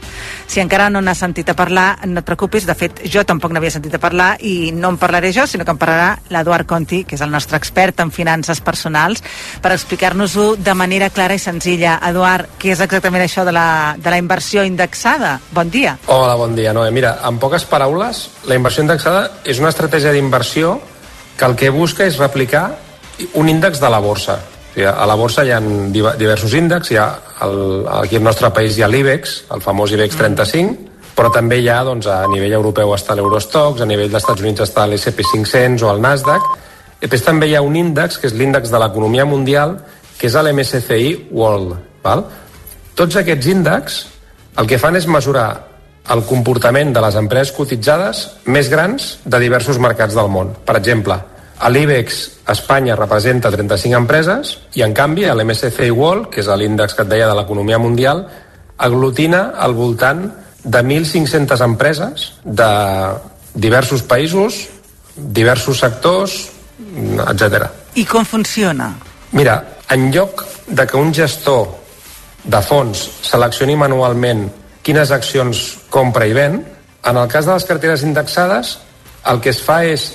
Si encara no n'has sentit a parlar, no et preocupis, de fet jo tampoc n'havia sentit a parlar i no en parlaré jo, sinó que en parlarà l'Eduard Conti, que és el nostre expert en finances personals, per explicar-nos-ho de manera clara i senzilla. Eduard, què és exactament això de la, de la inversió indexada? Bon dia. Hola, bon dia, Noé. Mira, en poques paraules, la inversió indexada és una estratègia d'inversió que el que busca és replicar un índex de la borsa. O sigui, a la borsa hi ha diversos índexs, hi ha el, aquí al nostre país hi ha l'IBEX, el famós IBEX 35, però també hi ha, doncs, a nivell europeu està l'Eurostox, a nivell dels Estats Units està l'S&P 500 o el Nasdaq, i després també hi ha un índex, que és l'índex de l'economia mundial, que és l'MSCI World. Val? Tots aquests índexs el que fan és mesurar el comportament de les empreses cotitzades més grans de diversos mercats del món. Per exemple, a l'IBEX Espanya representa 35 empreses i, en canvi, a l'MSCI World, que és l'índex que et deia de l'economia mundial, aglutina al voltant de 1.500 empreses de diversos països, diversos sectors, etc. I com funciona? Mira, en lloc de que un gestor de fons seleccioni manualment quines accions compra i ven, en el cas de les carteres indexades, el que es fa és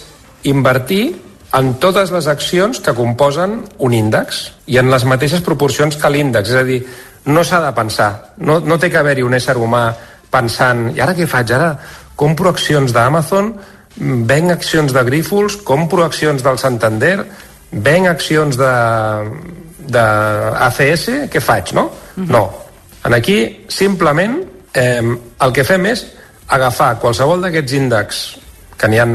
invertir en totes les accions que composen un índex i en les mateixes proporcions que l'índex. És a dir, no s'ha de pensar, no, no té que haver-hi un ésser humà pensant, i ara què faig? Ara compro accions d'Amazon, venc accions de Grífols, compro accions del Santander, venc accions de, de ACS, què faig, no? Uh -huh. No. En aquí, simplement, eh, el que fem és agafar qualsevol d'aquests índexs que n'hi han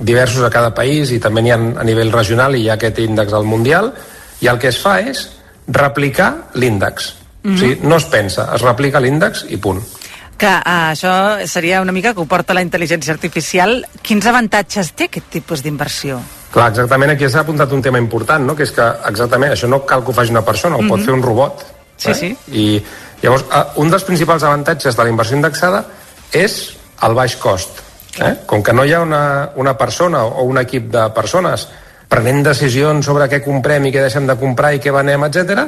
diversos a cada país i també n'hi ha a nivell regional i hi ha aquest índex al Mundial i el que es fa és replicar l'índex. Mm -hmm. o sigui, no es pensa, es replica l'índex i punt. Que uh, això seria una mica que ho porta la intel·ligència artificial. Quins avantatges té aquest tipus d'inversió? Clar, exactament aquí s'ha apuntat un tema important, no? que és que exactament això no cal que ho faci una persona, ho mm -hmm. pot mhm. fer un robot. Sí, eh? sí. I llavors, uh, un dels principals avantatges de la inversió indexada és el baix cost Eh? Com que no hi ha una, una persona o un equip de persones prenent decisions sobre què comprem i què deixem de comprar i què venem, etc,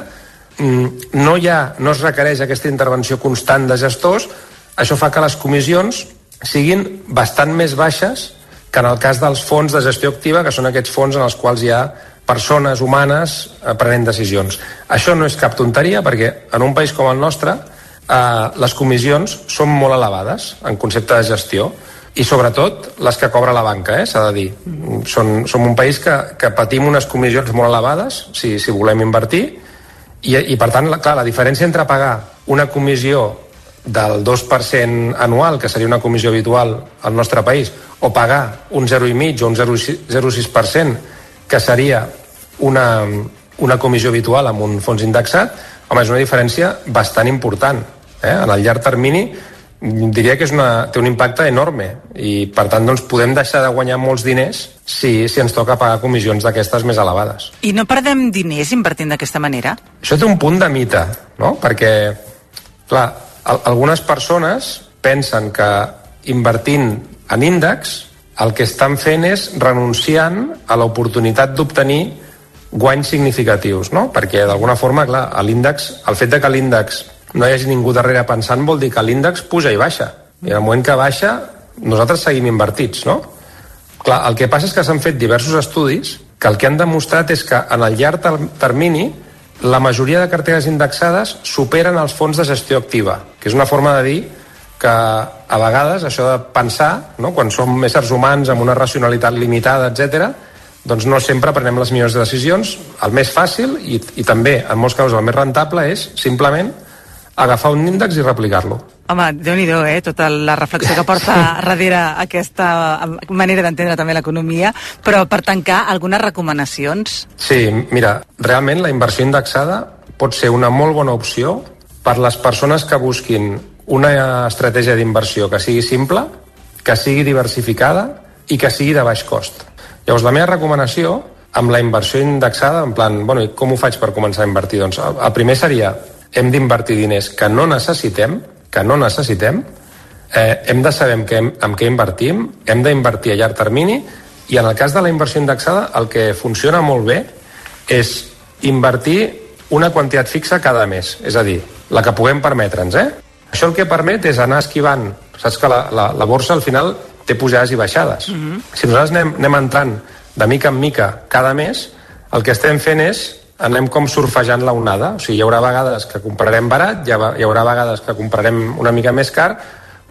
mm, no, hi ha, no es requereix aquesta intervenció constant de gestors, això fa que les comissions siguin bastant més baixes que en el cas dels fons de gestió activa, que són aquests fons en els quals hi ha persones humanes eh, prenent decisions. Això no és cap tonteria, perquè en un país com el nostre eh, les comissions són molt elevades en concepte de gestió i sobretot les que cobra la banca, eh, s'ha de dir. Som, som un país que, que patim unes comissions molt elevades si, si volem invertir i, i per tant, la, clar, la diferència entre pagar una comissió del 2% anual, que seria una comissió habitual al nostre país, o pagar un 0,5 o un 0,6%, que seria una, una comissió habitual amb un fons indexat, home, és una diferència bastant important. Eh? En el llarg termini diria que és una, té un impacte enorme i per tant doncs, podem deixar de guanyar molts diners si, si ens toca pagar comissions d'aquestes més elevades. I no perdem diners invertint d'aquesta manera? Això té un punt de mite, no? perquè clar, algunes persones pensen que invertint en índex el que estan fent és renunciant a l'oportunitat d'obtenir guanys significatius, no? perquè d'alguna forma, clar, l'índex, el fet de que l'índex no hi hagi ningú darrere pensant vol dir que l'índex puja i baixa. I en el moment que baixa, nosaltres seguim invertits, no? Clar, el que passa és que s'han fet diversos estudis que el que han demostrat és que en el llarg termini la majoria de carteres indexades superen els fons de gestió activa, que és una forma de dir que a vegades això de pensar, no? quan som éssers humans amb una racionalitat limitada, etc, doncs no sempre prenem les millors decisions. El més fàcil i, i també, en molts casos, el més rentable és simplement agafar un índex i replicar-lo. Home, déu nhi eh? Tota la reflexió que porta darrere aquesta manera d'entendre també l'economia, però per tancar, algunes recomanacions? Sí, mira, realment la inversió indexada pot ser una molt bona opció per les persones que busquin una estratègia d'inversió que sigui simple, que sigui diversificada i que sigui de baix cost. Llavors, la meva recomanació amb la inversió indexada, en plan, bueno, com ho faig per començar a invertir? Doncs el primer seria hem d'invertir diners que no necessitem, que no necessitem, eh, hem de saber en què, en què invertim, hem d'invertir a llarg termini i en el cas de la inversió indexada el que funciona molt bé és invertir una quantitat fixa cada mes, és a dir, la que puguem permetre'ns, eh? Això el que permet és anar esquivant, saps que la, la, la borsa al final té pujades i baixades. Mm -hmm. Si nosaltres anem, anem entrant de mica en mica cada mes, el que estem fent és anem com surfejant la onada. O sigui, hi haurà vegades que comprarem barat, hi, ha, hi haurà vegades que comprarem una mica més car,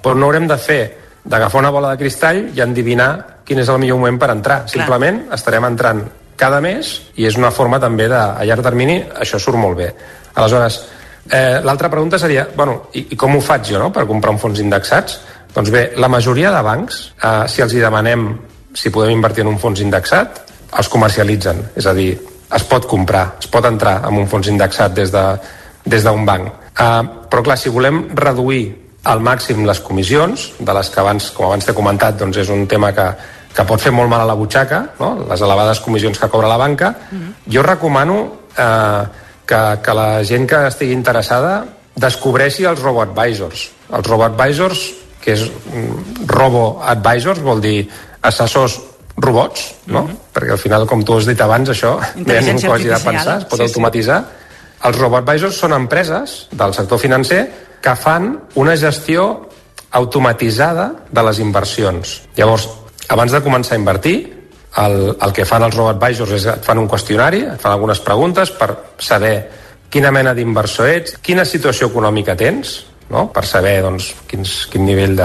però no haurem de fer d'agafar una bola de cristall i endivinar quin és el millor moment per entrar. Clar. Simplement estarem entrant cada mes i és una forma també de, a llarg termini, això surt molt bé. Aleshores, eh, l'altra pregunta seria, bueno, i, i com ho faig jo no, per comprar un fons indexats? Doncs bé, la majoria de bancs, eh, si els hi demanem si podem invertir en un fons indexat, els comercialitzen. És a dir, es pot comprar, es pot entrar en un fons indexat des d'un de, des banc. Uh, però clar, si volem reduir al màxim les comissions, de les que abans, com abans t'he comentat, doncs és un tema que, que pot fer molt mal a la butxaca, no? les elevades comissions que cobra la banca, mm -hmm. jo recomano eh, que, que la gent que estigui interessada descobreixi els robo-advisors. Els robo-advisors, que és mm, robo-advisors, vol dir assessors robots, no? Mm -hmm. Perquè al final, com tu has dit abans, això ha ningú que hagi de pensar, es pot sí, automatitzar. Sí. Els robo-advisors són empreses del sector financer que fan una gestió automatitzada de les inversions. Llavors, abans de començar a invertir, el, el que fan els robo-advisors és et fan un qüestionari, et fan algunes preguntes per saber quina mena d'inversor ets, quina situació econòmica tens, no? per saber doncs, quins, quin nivell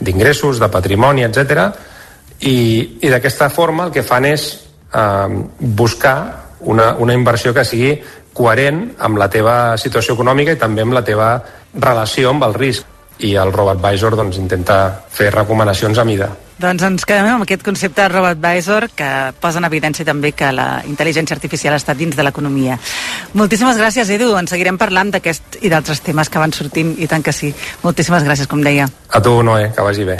d'ingressos, de, de patrimoni, etc i, i d'aquesta forma el que fan és eh, buscar una, una inversió que sigui coherent amb la teva situació econòmica i també amb la teva relació amb el risc i el RoboAdvisor doncs, intenta fer recomanacions a mida. Doncs ens quedem amb aquest concepte de RoboAdvisor que posa en evidència també que la intel·ligència artificial està dins de l'economia. Moltíssimes gràcies, Edu. En seguirem parlant d'aquest i d'altres temes que van sortint, i tant que sí. Moltíssimes gràcies, com deia. A tu, Noé, que vagi bé.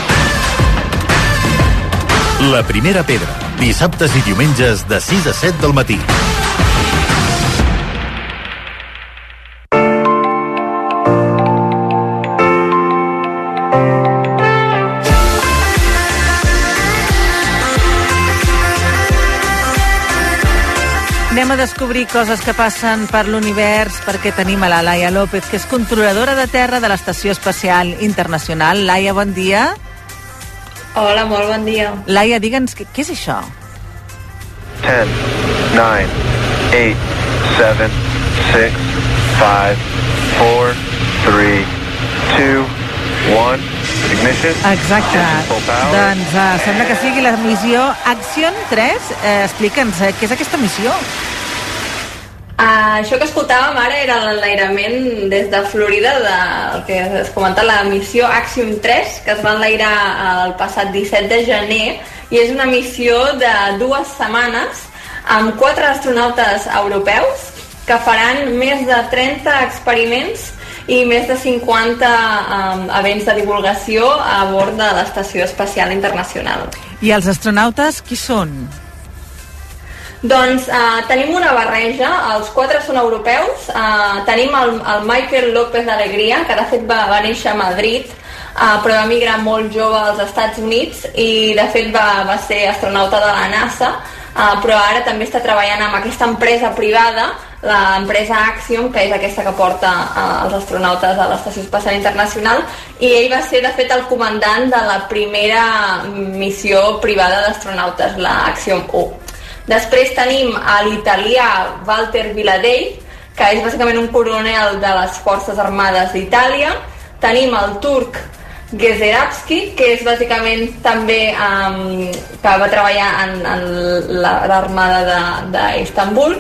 La primera pedra, dissabtes i diumenges de 6 a 7 del matí. Anem a descobrir coses que passen per l'univers perquè tenim a la Laia López, que és controladora de terra de l'Estació Espacial Internacional. Laia, bon dia. Hola, molt bon dia. Laia, digue'ns, què, què és això? 10, 9, 8, 7, 6, 5, 4, 3, 2, 1, ignition. Exacte. Doncs uh, sembla que sigui la missió Action 3. Eh, Explica'ns, eh, què és aquesta missió? Uh, això que escoltàvem ara era l'enlairament des de Florida del que es comenta la missió Axiom 3 que es va enlairar el passat 17 de gener i és una missió de dues setmanes amb quatre astronautes europeus que faran més de 30 experiments i més de 50 um, events de divulgació a bord de l'Estació Espacial Internacional. I els astronautes qui són? Doncs uh, tenim una barreja, els quatre són europeus, uh, tenim el, el Michael López d'Alegria, que de fet va, va néixer a Madrid, uh, però va migrar molt jove als Estats Units i de fet va, va ser astronauta de la NASA, uh, però ara també està treballant amb aquesta empresa privada, l'empresa Axiom, que és aquesta que porta uh, els astronautes a l'Estació Espacial Internacional, i ell va ser, de fet, el comandant de la primera missió privada d'astronautes, la Axiom 1. Després tenim a l'italià Walter Viladell, que és bàsicament un coronel de les Forces Armades d'Itàlia. Tenim el turc Gezerabski, que és bàsicament també um, que va treballar en, en l'armada d'Istanbul.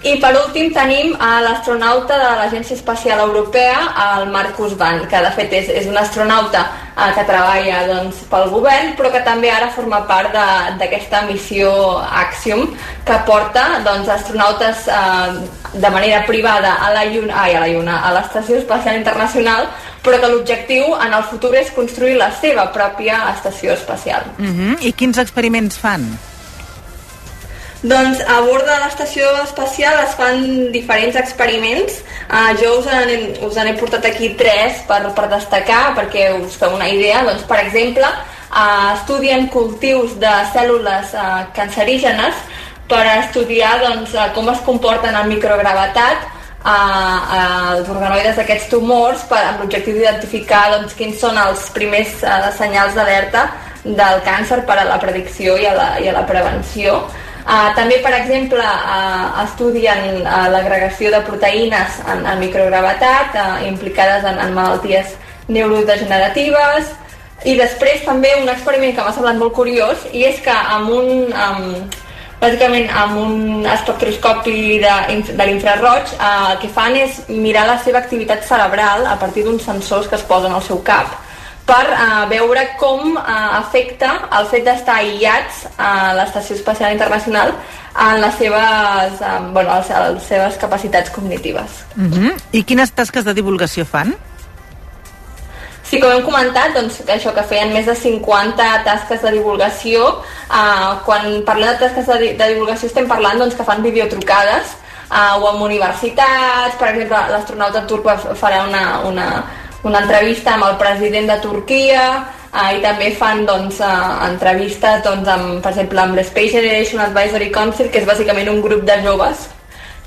I per últim tenim a l'astronauta de l'Agència Espacial Europea, el Marcus Van, que de fet és, és un astronauta eh, que treballa doncs, pel govern, però que també ara forma part d'aquesta missió Axiom, que porta doncs, astronautes eh, de manera privada a la Lluna, ai, a la Lluna, a l'Estació Espacial Internacional, però que l'objectiu en el futur és construir la seva pròpia estació espacial. Uh -huh. I quins experiments fan? Doncs a bord de l'estació espacial es fan diferents experiments. Uh, jo us en, us en he portat aquí tres per, per destacar, perquè us feu una idea. Doncs, per exemple, uh, estudien cultius de cèl·lules uh, cancerígenes per estudiar doncs, eh, com es comporten en microgravetat a els organoides d'aquests tumors per, amb l'objectiu d'identificar doncs, quins són els primers uh, senyals d'alerta del càncer per a la predicció i a la, i a la prevenció. Uh, també, per exemple, uh, estudien uh, l'agregació de proteïnes en, en microgravetat uh, implicades en, en malalties neurodegeneratives. I després també un experiment que m'ha semblat molt curiós i és que amb un, amb, bàsicament amb un espectroscopi de, de l'infraroig eh, el que fan és mirar la seva activitat cerebral a partir d'uns sensors que es posen al seu cap per eh, veure com eh, afecta el fet d'estar aïllats a l'Estació Espacial Internacional en les seves, eh, bueno, les, les seves capacitats cognitives. Uh -huh. I quines tasques de divulgació fan? Sí, com hem comentat, doncs, que això que feien més de 50 tasques de divulgació. Eh, quan parlem de tasques de, de divulgació estem parlant doncs, que fan videotrucades eh, o amb universitats, per exemple, l'astronauta turc farà una, una, una entrevista amb el president de Turquia eh, i també fan doncs, eh, entrevistes doncs, amb, per exemple amb l'Space Generation Advisory Council que és bàsicament un grup de joves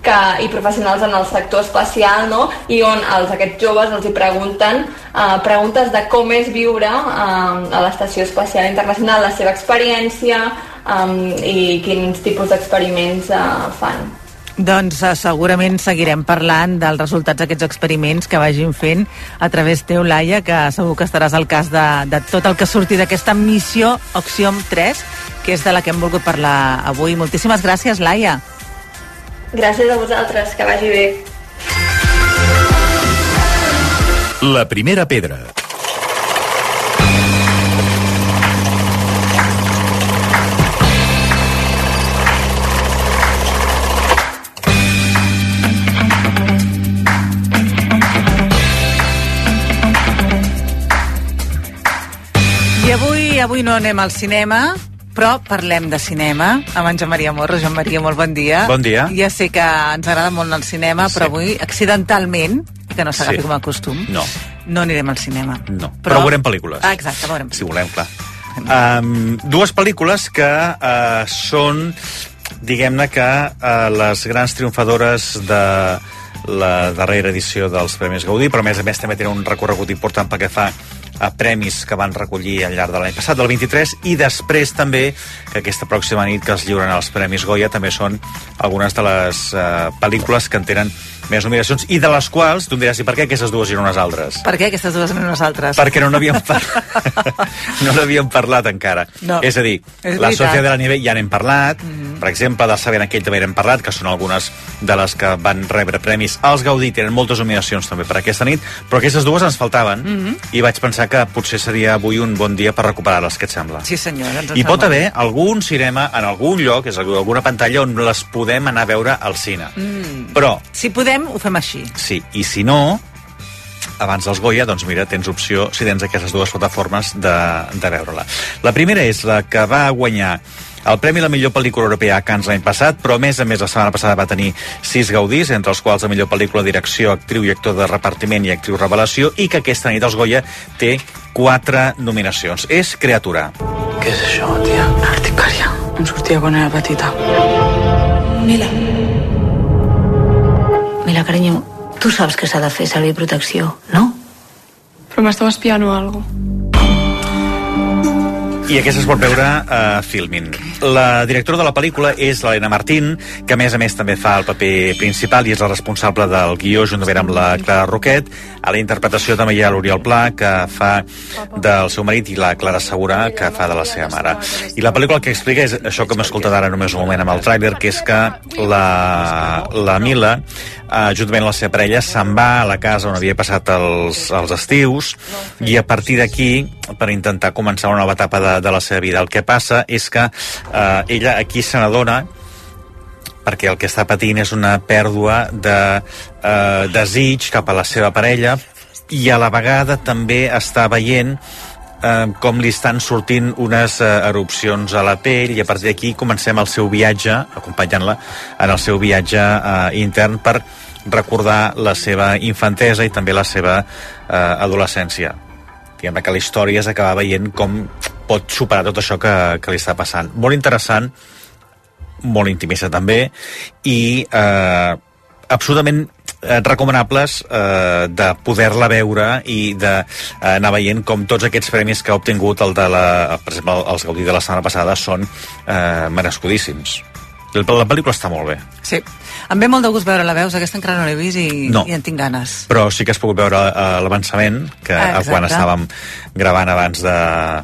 que, i professionals en el sector espacial no? i on els, aquests joves els hi pregunten eh, preguntes de com és viure eh, a l'Estació Espacial Internacional, la seva experiència eh, i quins tipus d'experiments eh, fan. Doncs uh, segurament seguirem parlant dels resultats d'aquests experiments que vagin fent a través teu, Laia, que segur que estaràs al cas de, de tot el que surti d'aquesta missió Oxiom 3, que és de la que hem volgut parlar avui. Moltíssimes gràcies, Laia. Gràcies a vosaltres, que vagi bé. La primera pedra. Avui, no anem al cinema, però parlem de cinema amb en Joan Maria Morro. Joan Maria, molt bon dia. Bon dia. Ja sé que ens agrada molt el cinema, però avui, accidentalment, que no s'agafi Sí. com a costum, No, no anirem al cinema. no. Però, però veurem pel·lícules. Ah, exacte, veurem. Si volem, clar. Um, dues pel·lícules que uh, són, diguem-ne que uh, les grans triomfadores de la darrera edició dels Premis Gaudí, però a més a més també tenen un recorregut important pel que fa premis que van recollir al llarg de l'any passat, del 23, i després també, que aquesta pròxima nit que es lliuren els Premis Goya, també són algunes de les uh, pel·lícules que en tenen més nominacions, i de les quals, tu em diràs, i per què aquestes dues i no unes altres? Per què aquestes dues no nosaltres? Perquè no n'havíem parlat. no n'havíem parlat encara. No. És a dir, És la. Societat de la Nivell ja n'hem parlat, mm -hmm. per exemple, del Sabent aquell també n'hem parlat, que són algunes de les que van rebre premis. Els Gaudí tenen moltes nominacions també per aquesta nit, però aquestes dues ens faltaven, mm -hmm. i vaig pensar que potser seria avui un bon dia per recuperar-les, què et sembla? Sí, senyor. Ens I pot haver algun cinema en algun lloc, és alguna pantalla on les podem anar a veure al cine. Mm. Però, Si podem, ho fem així. sí, i si no, abans dels Goya, doncs mira, tens opció, si tens aquestes dues plataformes, de, de veure-la. La primera és la que va guanyar el Premi a la millor pel·lícula europea a Cannes l'any passat, però a més a més la setmana passada va tenir sis gaudís, entre els quals la millor pel·lícula, direcció, actriu i actor de repartiment i actriu revelació, i que aquesta nit els Goya té quatre nominacions. És Creatura. Què és això, tia? Articària. Em sortia quan era petita. Mila. Mila, carinyo, tu saps que s'ha de fer servir protecció, no? Però m'estava espiant o alguna I aquesta es pot veure a Filmin. La directora de la pel·lícula és l'Helena Martín, que a més a més també fa el paper principal i és la responsable del guió juntament amb la Clara Roquet. A la interpretació també hi ha l'Oriol Pla, que fa del seu marit, i la Clara Segura, que fa de la seva mare. I la pel·lícula el que explica és això que hem escoltat ara només un moment amb el tràiler, que és que la, la Mila, eh, juntament amb la seva parella, se'n va a la casa on havia passat els, els estius i a partir d'aquí, per intentar començar una nova etapa de, de la seva vida. El que passa és que eh, ella aquí se n'adona perquè el que està patint és una pèrdua de eh, desig cap a la seva parella i a la vegada també està veient eh, com li estan sortint unes eh, erupcions a la pell i a partir d'aquí comencem el seu viatge, acompanyant-la en el seu viatge eh, intern per recordar la seva infantesa i també la seva eh, adolescència. Diguem que la història és acabar veient com pot superar tot això que, que li està passant. Molt interessant, molt intimista també, i eh, absolutament eh, recomanables eh, de poder-la veure i d'anar eh, veient com tots aquests premis que ha obtingut el de la, per exemple, els Gaudí de la setmana passada són eh, merescudíssims. La, la pel·lícula està molt bé. Sí. Em ve molt de gust veure-la, veus? Aquesta encara no l'he vist i, No. i en tinc ganes. però sí que has pogut veure eh, l'avançament que Ah, quan estàvem gravant abans de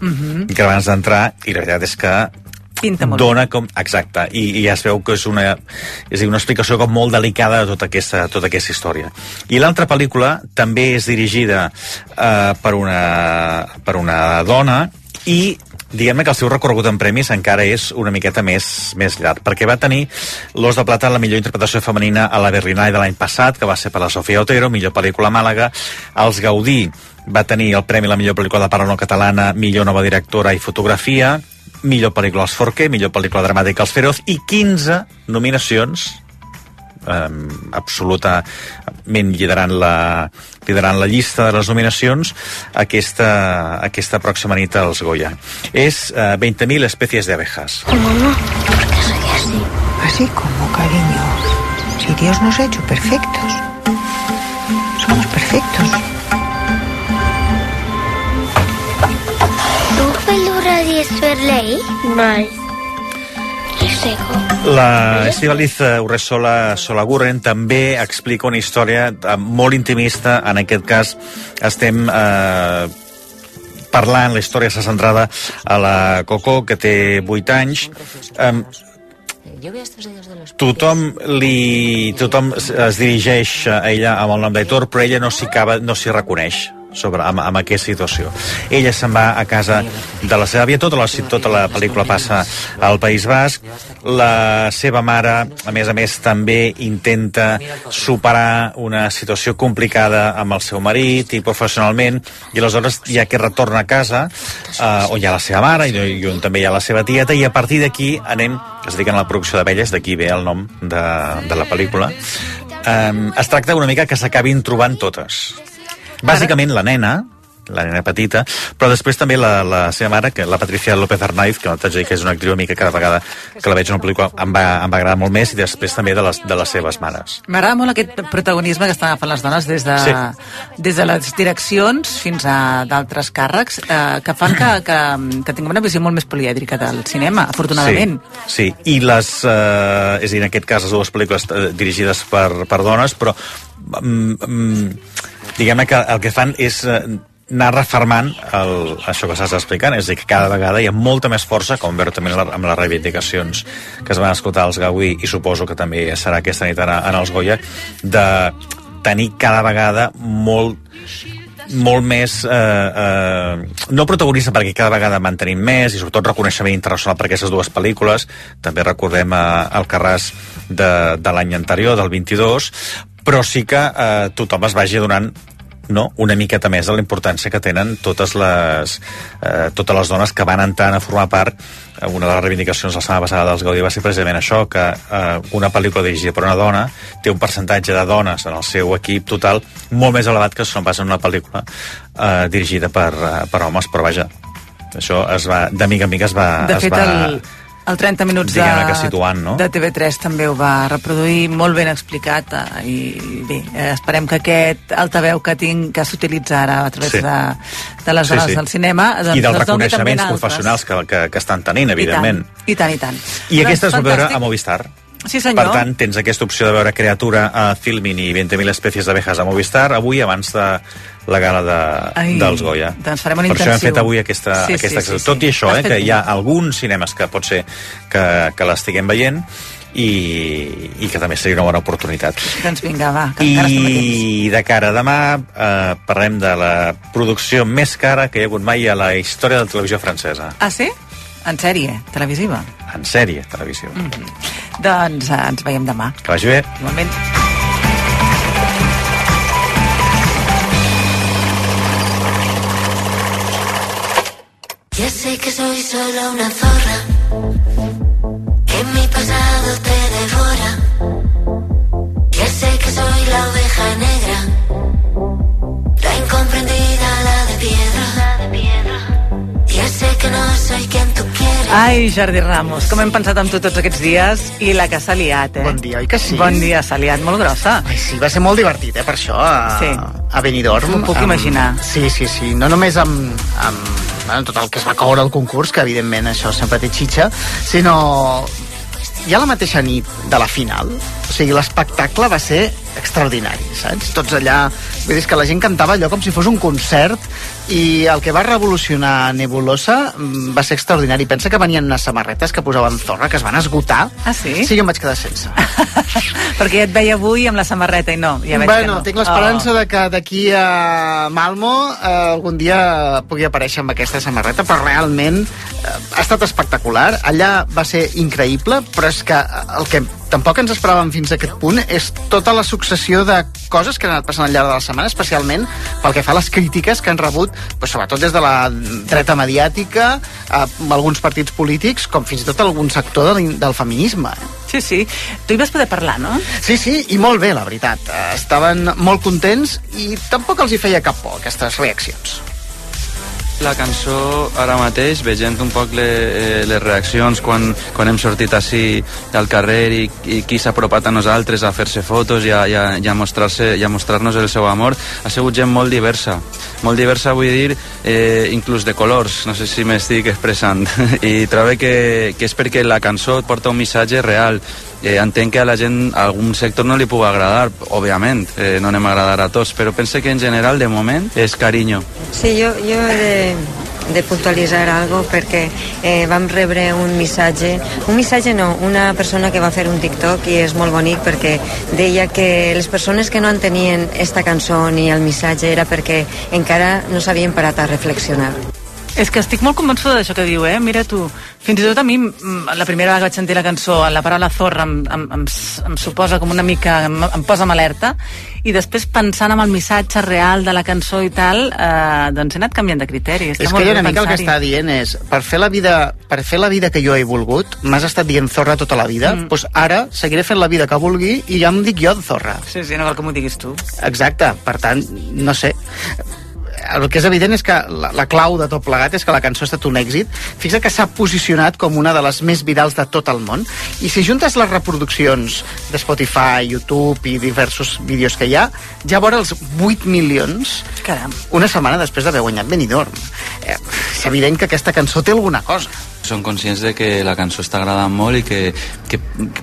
Mhm. que abans d'entrar i la veritat és que Pinta molt dona com... Exacte, i, i ja es veu que és una, és dir, una explicació com molt delicada de tota aquesta, tota aquesta història. I l'altra pel·lícula també és dirigida eh, per, una, per una dona i diguem-ne que el seu recorregut en premis encara és una miqueta més, més llarg, perquè va tenir l'Os de Plata la millor interpretació femenina a la Berlinale de l'any passat, que va ser per la Sofia Otero, millor pel·lícula a Màlaga, els Gaudí va tenir el premi a la millor pel·lícula de parla no catalana, millor nova directora i fotografia, millor pel·lícula als Forqué, millor pel·lícula dramàtica als Feroz i 15 nominacions um, absolutament liderant la, liderant la llista de les nominacions aquesta, aquesta pròxima nit als Goya. És uh, 20.000 especies de abejas. Mamá, ¿por qué soy así? Así como, cariño. Si Dios nos ha hecho perfectos. Somos perfectos. Tu fel-ura Sverlei? Mai. La Estivaliz Urresola Solagurren també explica una història eh, molt intimista. En aquest cas estem eh, parlant, la història està centrada a la Coco, que té 8 anys. Eh, tothom li tothom es dirigeix a ella amb el nom d'Aitor però ella no s'hi no reconeix sobre, amb, amb aquesta situació. Ella se'n va a casa de la seva àvia, tota la, tota la pel·lícula passa al País Basc, la seva mare, a més a més, també intenta superar una situació complicada amb el seu marit i professionalment, i aleshores ja que retorna a casa, eh, on hi ha la seva mare i, i on també hi ha la seva tieta, i a partir d'aquí anem, es dediquen a la producció d'abelles, d'aquí ve el nom de, de la pel·lícula, eh, es tracta una mica que s'acabin trobant totes. Bàsicament la nena, la nena petita, però després també la, la seva mare, que la Patricia López Arnaiz, que t'haig de dir que és una actriu amica cada vegada que la veig en una pel·lícula em va, em va agradar molt més, i després també de les, de les seves mares. M'agrada molt aquest protagonisme que estan agafant les dones des de, Sí. des de les direccions fins a d'altres càrrecs eh, que fan que, que, que tinguem una visió molt més polièdrica del cinema, afortunadament. Sí, sí. i les, eh, és a dir, en aquest cas les dues pel·lícules eh, dirigides per, per dones, però mm, mm, diguem-ne que el que fan és eh, anar refermant el, això que estàs explicant, és a dir, que cada vegada hi ha molta més força, com veure també amb les reivindicacions que es van escoltar als Gaudí, i suposo que també serà aquesta nit en, en els Goya, de tenir cada vegada molt molt més eh, eh, no protagonista perquè cada vegada en mantenim més i sobretot reconeixement internacional per aquestes dues pel·lícules. També recordem eh, el Carràs de, de l'any anterior, del 22 però sí que eh, tothom es vagi donant no, una miqueta més de la importància que tenen totes les, eh, totes les dones que van entrant a formar part. Eh, una de les reivindicacions la setmana passada dels Gaudí va ser precisament això, que eh, una pel·lícula dirigida per una dona té un percentatge de dones en el seu equip total molt més elevat que si no pas en una pel·lícula eh, dirigida per, eh, per homes, però vaja això es va, de mica en mica es va, De es fet, va el, el 30 minuts de, que situant, no? de TV3 també ho va reproduir molt ben explicat eh, i bé, eh, esperem que aquest altaveu que tinc que s'utilitza ara a través Sí. de, de les Sí, sí. del cinema doncs, i dels reconeixements professionals que, que, que estan tenint, evidentment. I tant, i tant. I, tant. I aquesta es va veure a Movistar. Sí, senyor. Per tant, tens aquesta opció de veure Criatura a Filmin i 20.000 espècies d'abejas a Movistar avui abans de la gala de, Ai, dels Goya. doncs farem un per això hem intensiu. fet avui aquesta, Sí, sí, aquesta sí, sí. Tot i això, eh, que bé. hi ha alguns cinemes que pot ser que, que l'estiguem veient i, i que també seria una bona oportunitat. Doncs vinga, va, que. I de cara a demà eh, parlem de la producció més cara que hi ha hagut mai a la història de la televisió francesa. Ah, sí? En sèrie, televisiva? En sèrie televisiva. Mm -hmm. Doncs eh, ens veiem demà. Que vagi bé. Igualment. Ya sé que soy solo una zorra, Ai, Jordi Ramos, com hem pensat en tu tots aquests dies i la que s'ha liat, eh? Bon dia, oi que sí? Bon dia, s'ha liat molt grossa. Ai, sí, va ser molt divertit, eh, per això, a, Sí. a Benidorm. M'ho puc amb- imaginar. Sí, sí, sí, no només amb, amb bueno, tot el que es va coure al concurs, que evidentment això sempre té xitxa, sinó ja la mateixa nit de la final, o sigui, l'espectacle va ser extraordinari, saps? Tots allà, vull dir, que la gent cantava allò com si fos un concert i el que va revolucionar Nebulosa mm, va ser extraordinari. Pensa que venien unes samarretes que posaven zorra, que es van esgotar. Ah, sí? Sí, jo em vaig quedar sense. Perquè ja et veia avui amb la samarreta i no, ja veig bueno, que no. tinc l'esperança de que d'aquí a Malmo eh, algun dia pugui aparèixer amb aquesta samarreta, però realment eh, ha estat espectacular. Allà va ser increïble, però és que el que tampoc ens esperàvem fins a aquest punt és tota la successió de coses que han anat passant al llarg de la setmana, especialment pel que fa a les crítiques que han rebut, doncs, sobretot des de la dreta mediàtica, a alguns partits polítics, com fins i tot algun sector del, del feminisme. Eh? Sí, sí. Tu hi vas poder parlar, no? Sí, sí, i molt bé, la veritat. Estaven molt contents i tampoc els hi feia cap por, aquestes reaccions. La cançó, ara mateix, veient un poc le, eh, les reaccions quan, quan hem sortit així al carrer i, i qui s'ha apropat a nosaltres a fer-se fotos i a, i a, i a mostrar-se i a mostrar-nos el seu amor, ha sigut gent molt diversa. Molt diversa, vull dir, eh, inclús de colors, no sé si m'estic expressant. I trobo que, que és perquè la cançó porta un missatge real. Eh, entenc que a la gent, a algun sector no li pugui agradar, òbviament, eh, no anem a agradar a tots, però pense que en general, de moment, és carinyo. Sí, jo, jo de, de puntualitzar algo perquè eh, vam rebre un missatge, un missatge no, una persona que va fer un TikTok i és molt bonic perquè deia que les persones que no entenien esta cançó ni el missatge era perquè encara no s'havien parat a reflexionar. És que estic molt convençuda d'això que diu, eh? Mira tu, fins i tot a mi, mm, la primera vegada que vaig sentir la cançó, la paraula zorra em, em, em, em suposa com una mica... Em, em posa en alerta, i després pensant en el missatge real de la cançó i tal, eh, doncs he anat canviant de criteri. Està és que una mica el que està dient és per fer la vida, per fer la vida que jo he volgut m'has estat dient zorra tota la vida Mm. doncs ara seguiré fent la vida que vulgui i ja em dic jo zorra Sí, sí, no cal que m'ho diguis tu. exacte, per tant, no sé el que és evident és que la, la clau de tot plegat és que la cançó ha estat un èxit. Fixa que s'ha posicionat com una de les més virals de tot el món. I si juntes les reproduccions de Spotify, YouTube i diversos vídeos que hi ha, ja vora els 8 milions Caram. una setmana després d'haver guanyat Benidorm. Eh, és evident que aquesta cançó té alguna cosa. Som conscients de que la cançó està agradant molt i que, que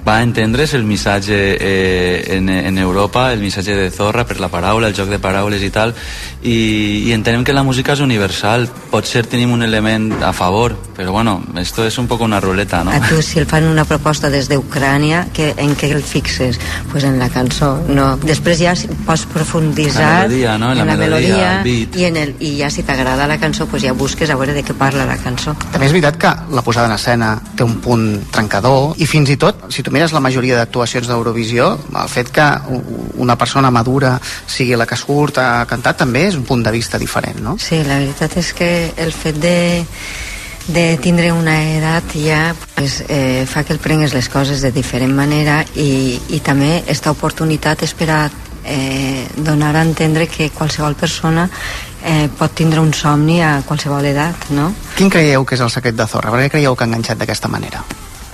va entendre's el missatge eh, en, en Europa, el missatge de Zorra per la paraula, el joc de paraules i tal, i, i entenem que la música és universal. Potser tenim un element a favor, però bueno, esto és un poc una ruleta, no? A tu, si el fan una proposta des d'Ucrània, que, en què el fixes? Pues en la cançó, no. Després ja si pots profunditzar La melodia, no? En la en la melodia, melodia, i, en el, i ja si t'agrada la cançó, pues ja busques a veure de què parla la cançó. També és veritat que la posada en escena té un punt trencador i fins i tot, si tu mires la majoria d'actuacions d'Eurovisió, el fet que una persona madura sigui la que surt a cantar també és un punt de vista diferent, no? Sí, la veritat és que el fet de, de tindre una edat ja pues, eh, fa que el prengues les coses de diferent manera i, i també esta oportunitat és per a eh, donar a entendre que qualsevol persona eh, pot tindre un somni a qualsevol edat, no? Quin creieu que és el secret de Zorra? Per què creieu que ha enganxat d'aquesta manera?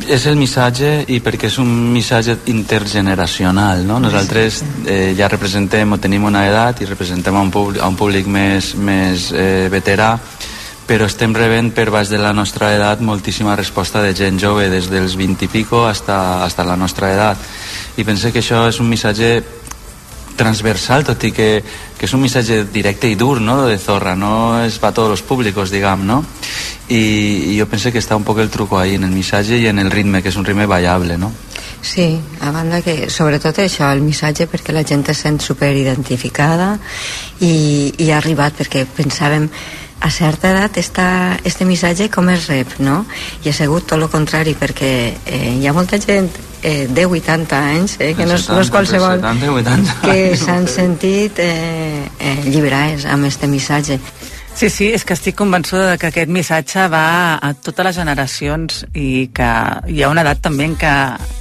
És el missatge i perquè és un missatge intergeneracional, no? Nosaltres eh, ja representem o tenim una edat i representem a un públic, a un públic més, més eh, veterà, però estem rebent per baix de la nostra edat moltíssima resposta de gent jove, des dels 20 i pico hasta, hasta la nostra edat. I pense que això és un missatge transversal, tot i que, que és un missatge directe i dur, no?, de Zorra, no és para tots els públics, diguem, no? I, i jo penso que està un poc el truco ahí, en el missatge i en el ritme, que és un ritme ballable, no? Sí, a banda que sobretot això, el missatge perquè la gent es sent superidentificada i, i ha arribat perquè pensàvem a certa edat esta, este missatge com es rep, no? I ha sigut tot el contrari perquè eh, hi ha molta gent eh, de 80 anys, eh, que no, és, no és qualsevol, 70, 80. que s'han sentit eh, eh, lliberats amb este missatge. Sí, sí, és que estic convençuda de que aquest missatge va a totes les generacions i que hi ha una edat també en què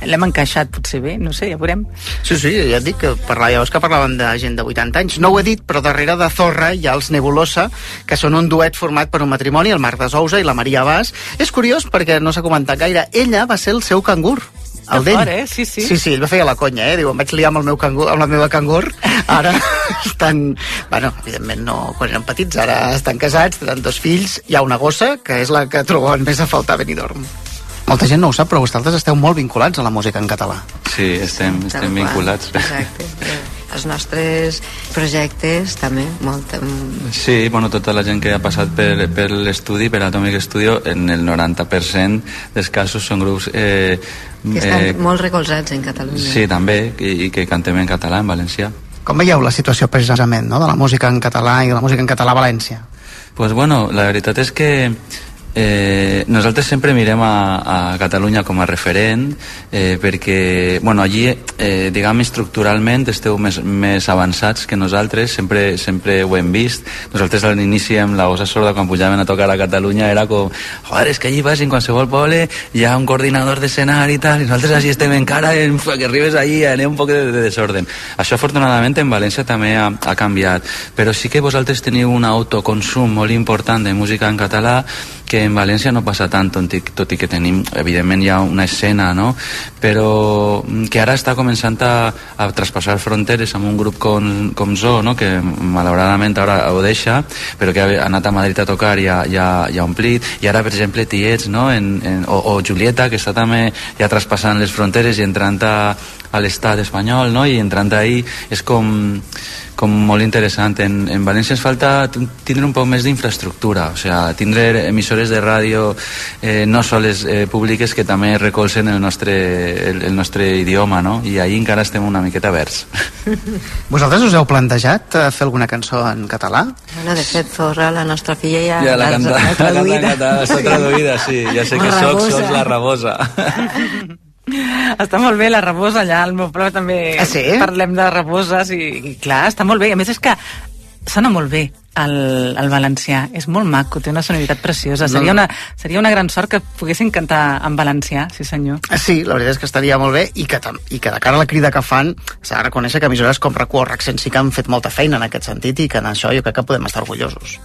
l'hem encaixat potser bé, no sé, ja veurem. Sí, sí, ja et dic que parlava, llavors que parlaven de gent de 80 anys. No ho he dit, però darrere de Zorra hi ha els Nebulosa, que són un duet format per un matrimoni, el Marc de Sousa i la Maria Bas. És curiós perquè no s'ha comentat gaire. Ella va ser el seu cangur el d'ell. fort, eh? Sí, sí. Sí, sí, ell va fer la conya, eh? Diu, em vaig liar amb, el meu cangur, amb la meva cangur. Ara estan... Bueno, evidentment no quan eren petits, ara estan casats, tenen dos fills, hi ha una gossa, que és la que troben més a faltar a Benidorm. Molta gent no ho sap, però vosaltres esteu molt vinculats a la música en català. Sí, estem, estem vinculats. Exacte. Els nostres projectes també, molt... mm, Sí, bueno, tota la gent que ha passat per, per l'estudi, per Atomic Studio, en el 90% dels casos són grups... Eh, que estan molt recolzats en Catalunya. Sí, també, i, i que cantem en català, en valencià. Com veieu la situació precisament no? de la música en català i de la música en català a València? pues bueno, la veritat és que eh, nosaltres sempre mirem a, a Catalunya com a referent eh, perquè, bueno, allí eh, diguem estructuralment esteu més, més avançats que nosaltres sempre, sempre ho hem vist. Nosaltres a l'inici amb la gossa sorda quan pujaven a tocar a Catalunya era com, joder, és que allí vas en qualsevol poble hi ha un coordinador d'escenari i tal i nosaltres així estem encara en, que arribes allí anem un poc de, de desorden. Això afortunadament en València també ha, ha canviat. Però sí que vosaltres teniu un autoconsum molt important de música en català que en València no passa tant, tot i, tot i que tenim, evidentment, hi ha una escena, no? Però mm, que ara està començant a, a traspassar fronteres amb un grup com, com Zo, no? que malauradament ara ho deixa, però que ha anat a Madrid a tocar i ha, i ha, i ha omplit, i ara, per exemple, Tiets, no? en, en, o, o Julieta, que està també ja traspassant les fronteres i entrant a, a l'estat espanyol, no? i entrant ahí és com com molt interessant. En, en València ens falta tindre un poc més d'infraestructura, o sigui, tindre emissores de ràdio eh, no soles eh, públiques que també recolzen el nostre, el, el nostre idioma, no? I ahir encara estem una miqueta verds. Vosaltres us heu plantejat eh, fer alguna cançó en català? Bueno, de fet, Zorra, la nostra filla ja, Ja la canta, la canta en traduïda. català, està traduïda, sí. Ja sé que soc, Rabosa. soc la rabosa. Està molt bé la rebosa allà, al meu poble també Ah, sí? parlem de reboses i, i clar, està molt bé. A més és que sona molt bé el, el valencià, és molt maco, té una sonoritat preciosa. No, Seria una, seria una gran sort que poguessin cantar en valencià, sí senyor. Eh, Sí, la veritat és que estaria molt bé i que, i que de cara a la crida que fan s'ha de reconèixer que emissores com RAC1 o RAC100 sí que han fet molta feina en aquest sentit i que en això jo crec que podem estar orgullosos.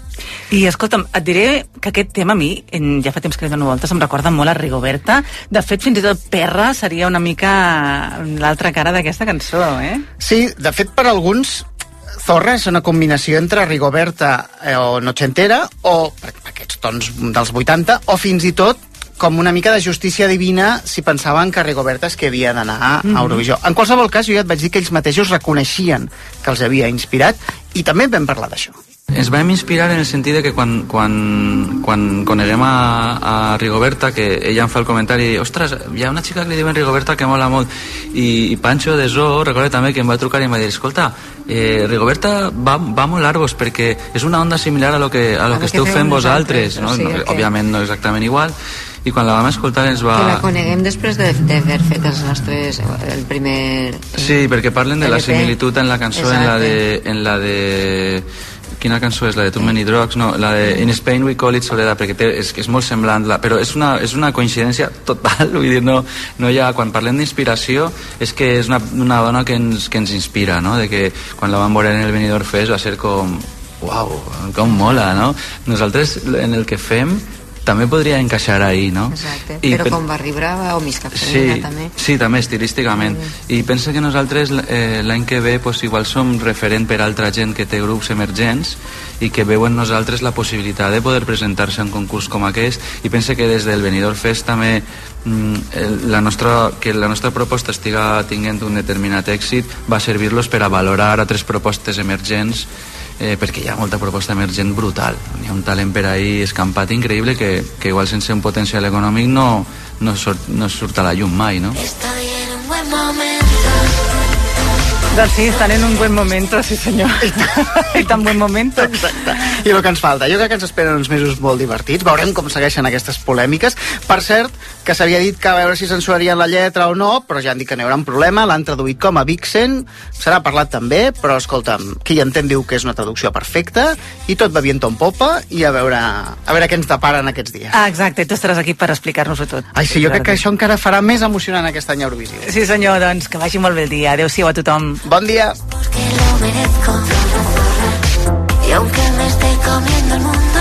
I escolta'm, et diré que aquest tema a mi, en, ja fa temps que li dono voltes, em recorda molt a Rigoberta. De fet, fins i tot Perra seria una mica l'altra cara d'aquesta cançó, eh? Sí, de fet, per alguns, Zorra és una combinació entre Rigoberta eh, o Nochentera o aquests tons dels 80 o fins i tot com una mica de justícia divina si pensaven que Rigoberta és que havia d'anar a Mhm. Eurovisió. En qualsevol cas, jo ja et vaig dir que ells mateixos reconeixien que els havia inspirat i també vam parlar d'això. Ens vam inspirar en el sentit de que quan, quan, quan coneguem a, a Rigoberta, que ella em fa el comentari, ostres, hi ha una xica que li diuen Rigoberta que mola molt, i, i Pancho de Zoo, recorda també que em va trucar i em va dir, escolta, eh, Rigoberta va, va a molar-vos perquè és una onda similar a lo que, a lo A que que esteu fent vosaltres, vosaltres, no? o sigui no que- òbviament no exactament igual, i quan la vam escoltar ens va... Que la coneguem després de- d'haver fet els nostres... el primer... Sí, perquè parlen de la LP. similitud en la cançó, en la de... En la de quina cançó és? La de Too Many Drugs? No, la de In Spain We Call It Soledad, perquè té, és, és molt semblant, la, però és una, és una coincidència total, vull dir, no, no hi ha, quan parlem d'inspiració, és que és una, una dona que ens, que ens inspira, no? De que quan la vam veure en el Benidorm Fest va ser com, uau, com mola, no? Nosaltres, en el que fem, també podria encaixar ahí, no? Exacte. I Però pen- com Barri Brava o Miss Sí, Cafeïna també. sí, també estilísticament. I pensa que nosaltres eh, l'any que ve pues, igual som referent per altra gent que té grups emergents i que veuen nosaltres la possibilitat de poder presentar-se en concurs com aquest i pensa que des del Benidorm Fest també mm, la nostra, que la nostra proposta estiga tinguent un determinat èxit va servir-los per a valorar altres propostes emergents eh, perquè hi ha molta proposta emergent brutal. Hi ha un talent per ahí escampat increïble que, que igual sense un potencial econòmic no, no, surt, no surt a la llum mai, no? Estoy en un buen momento. Doncs sí, estan en un buen momento, sí senyor. I tan buen momento. Exacte. I el que ens falta. Jo crec que ens esperen uns mesos molt divertits. Veurem com segueixen aquestes polèmiques. Per cert, que s'havia dit que a veure si censurarien la lletra o no, però ja han dit que no hi haurà un problema. L'han traduït com a Vixen. Serà parlat també, però escolta'm, qui hi entén diu que és una traducció perfecta i tot va bien en popa i a veure, a veure què ens deparen aquests dies. Ah, exacte, tu estaràs aquí per explicar-nos-ho tot. Ai, sí, jo crec que això encara farà més emocionant aquest any Eurovisió. Sí senyor, doncs que vagi molt bé el dia. Adéu-siau a tothom. Bon dia. lo merezco. Y aunque me esté comiendo el mundo,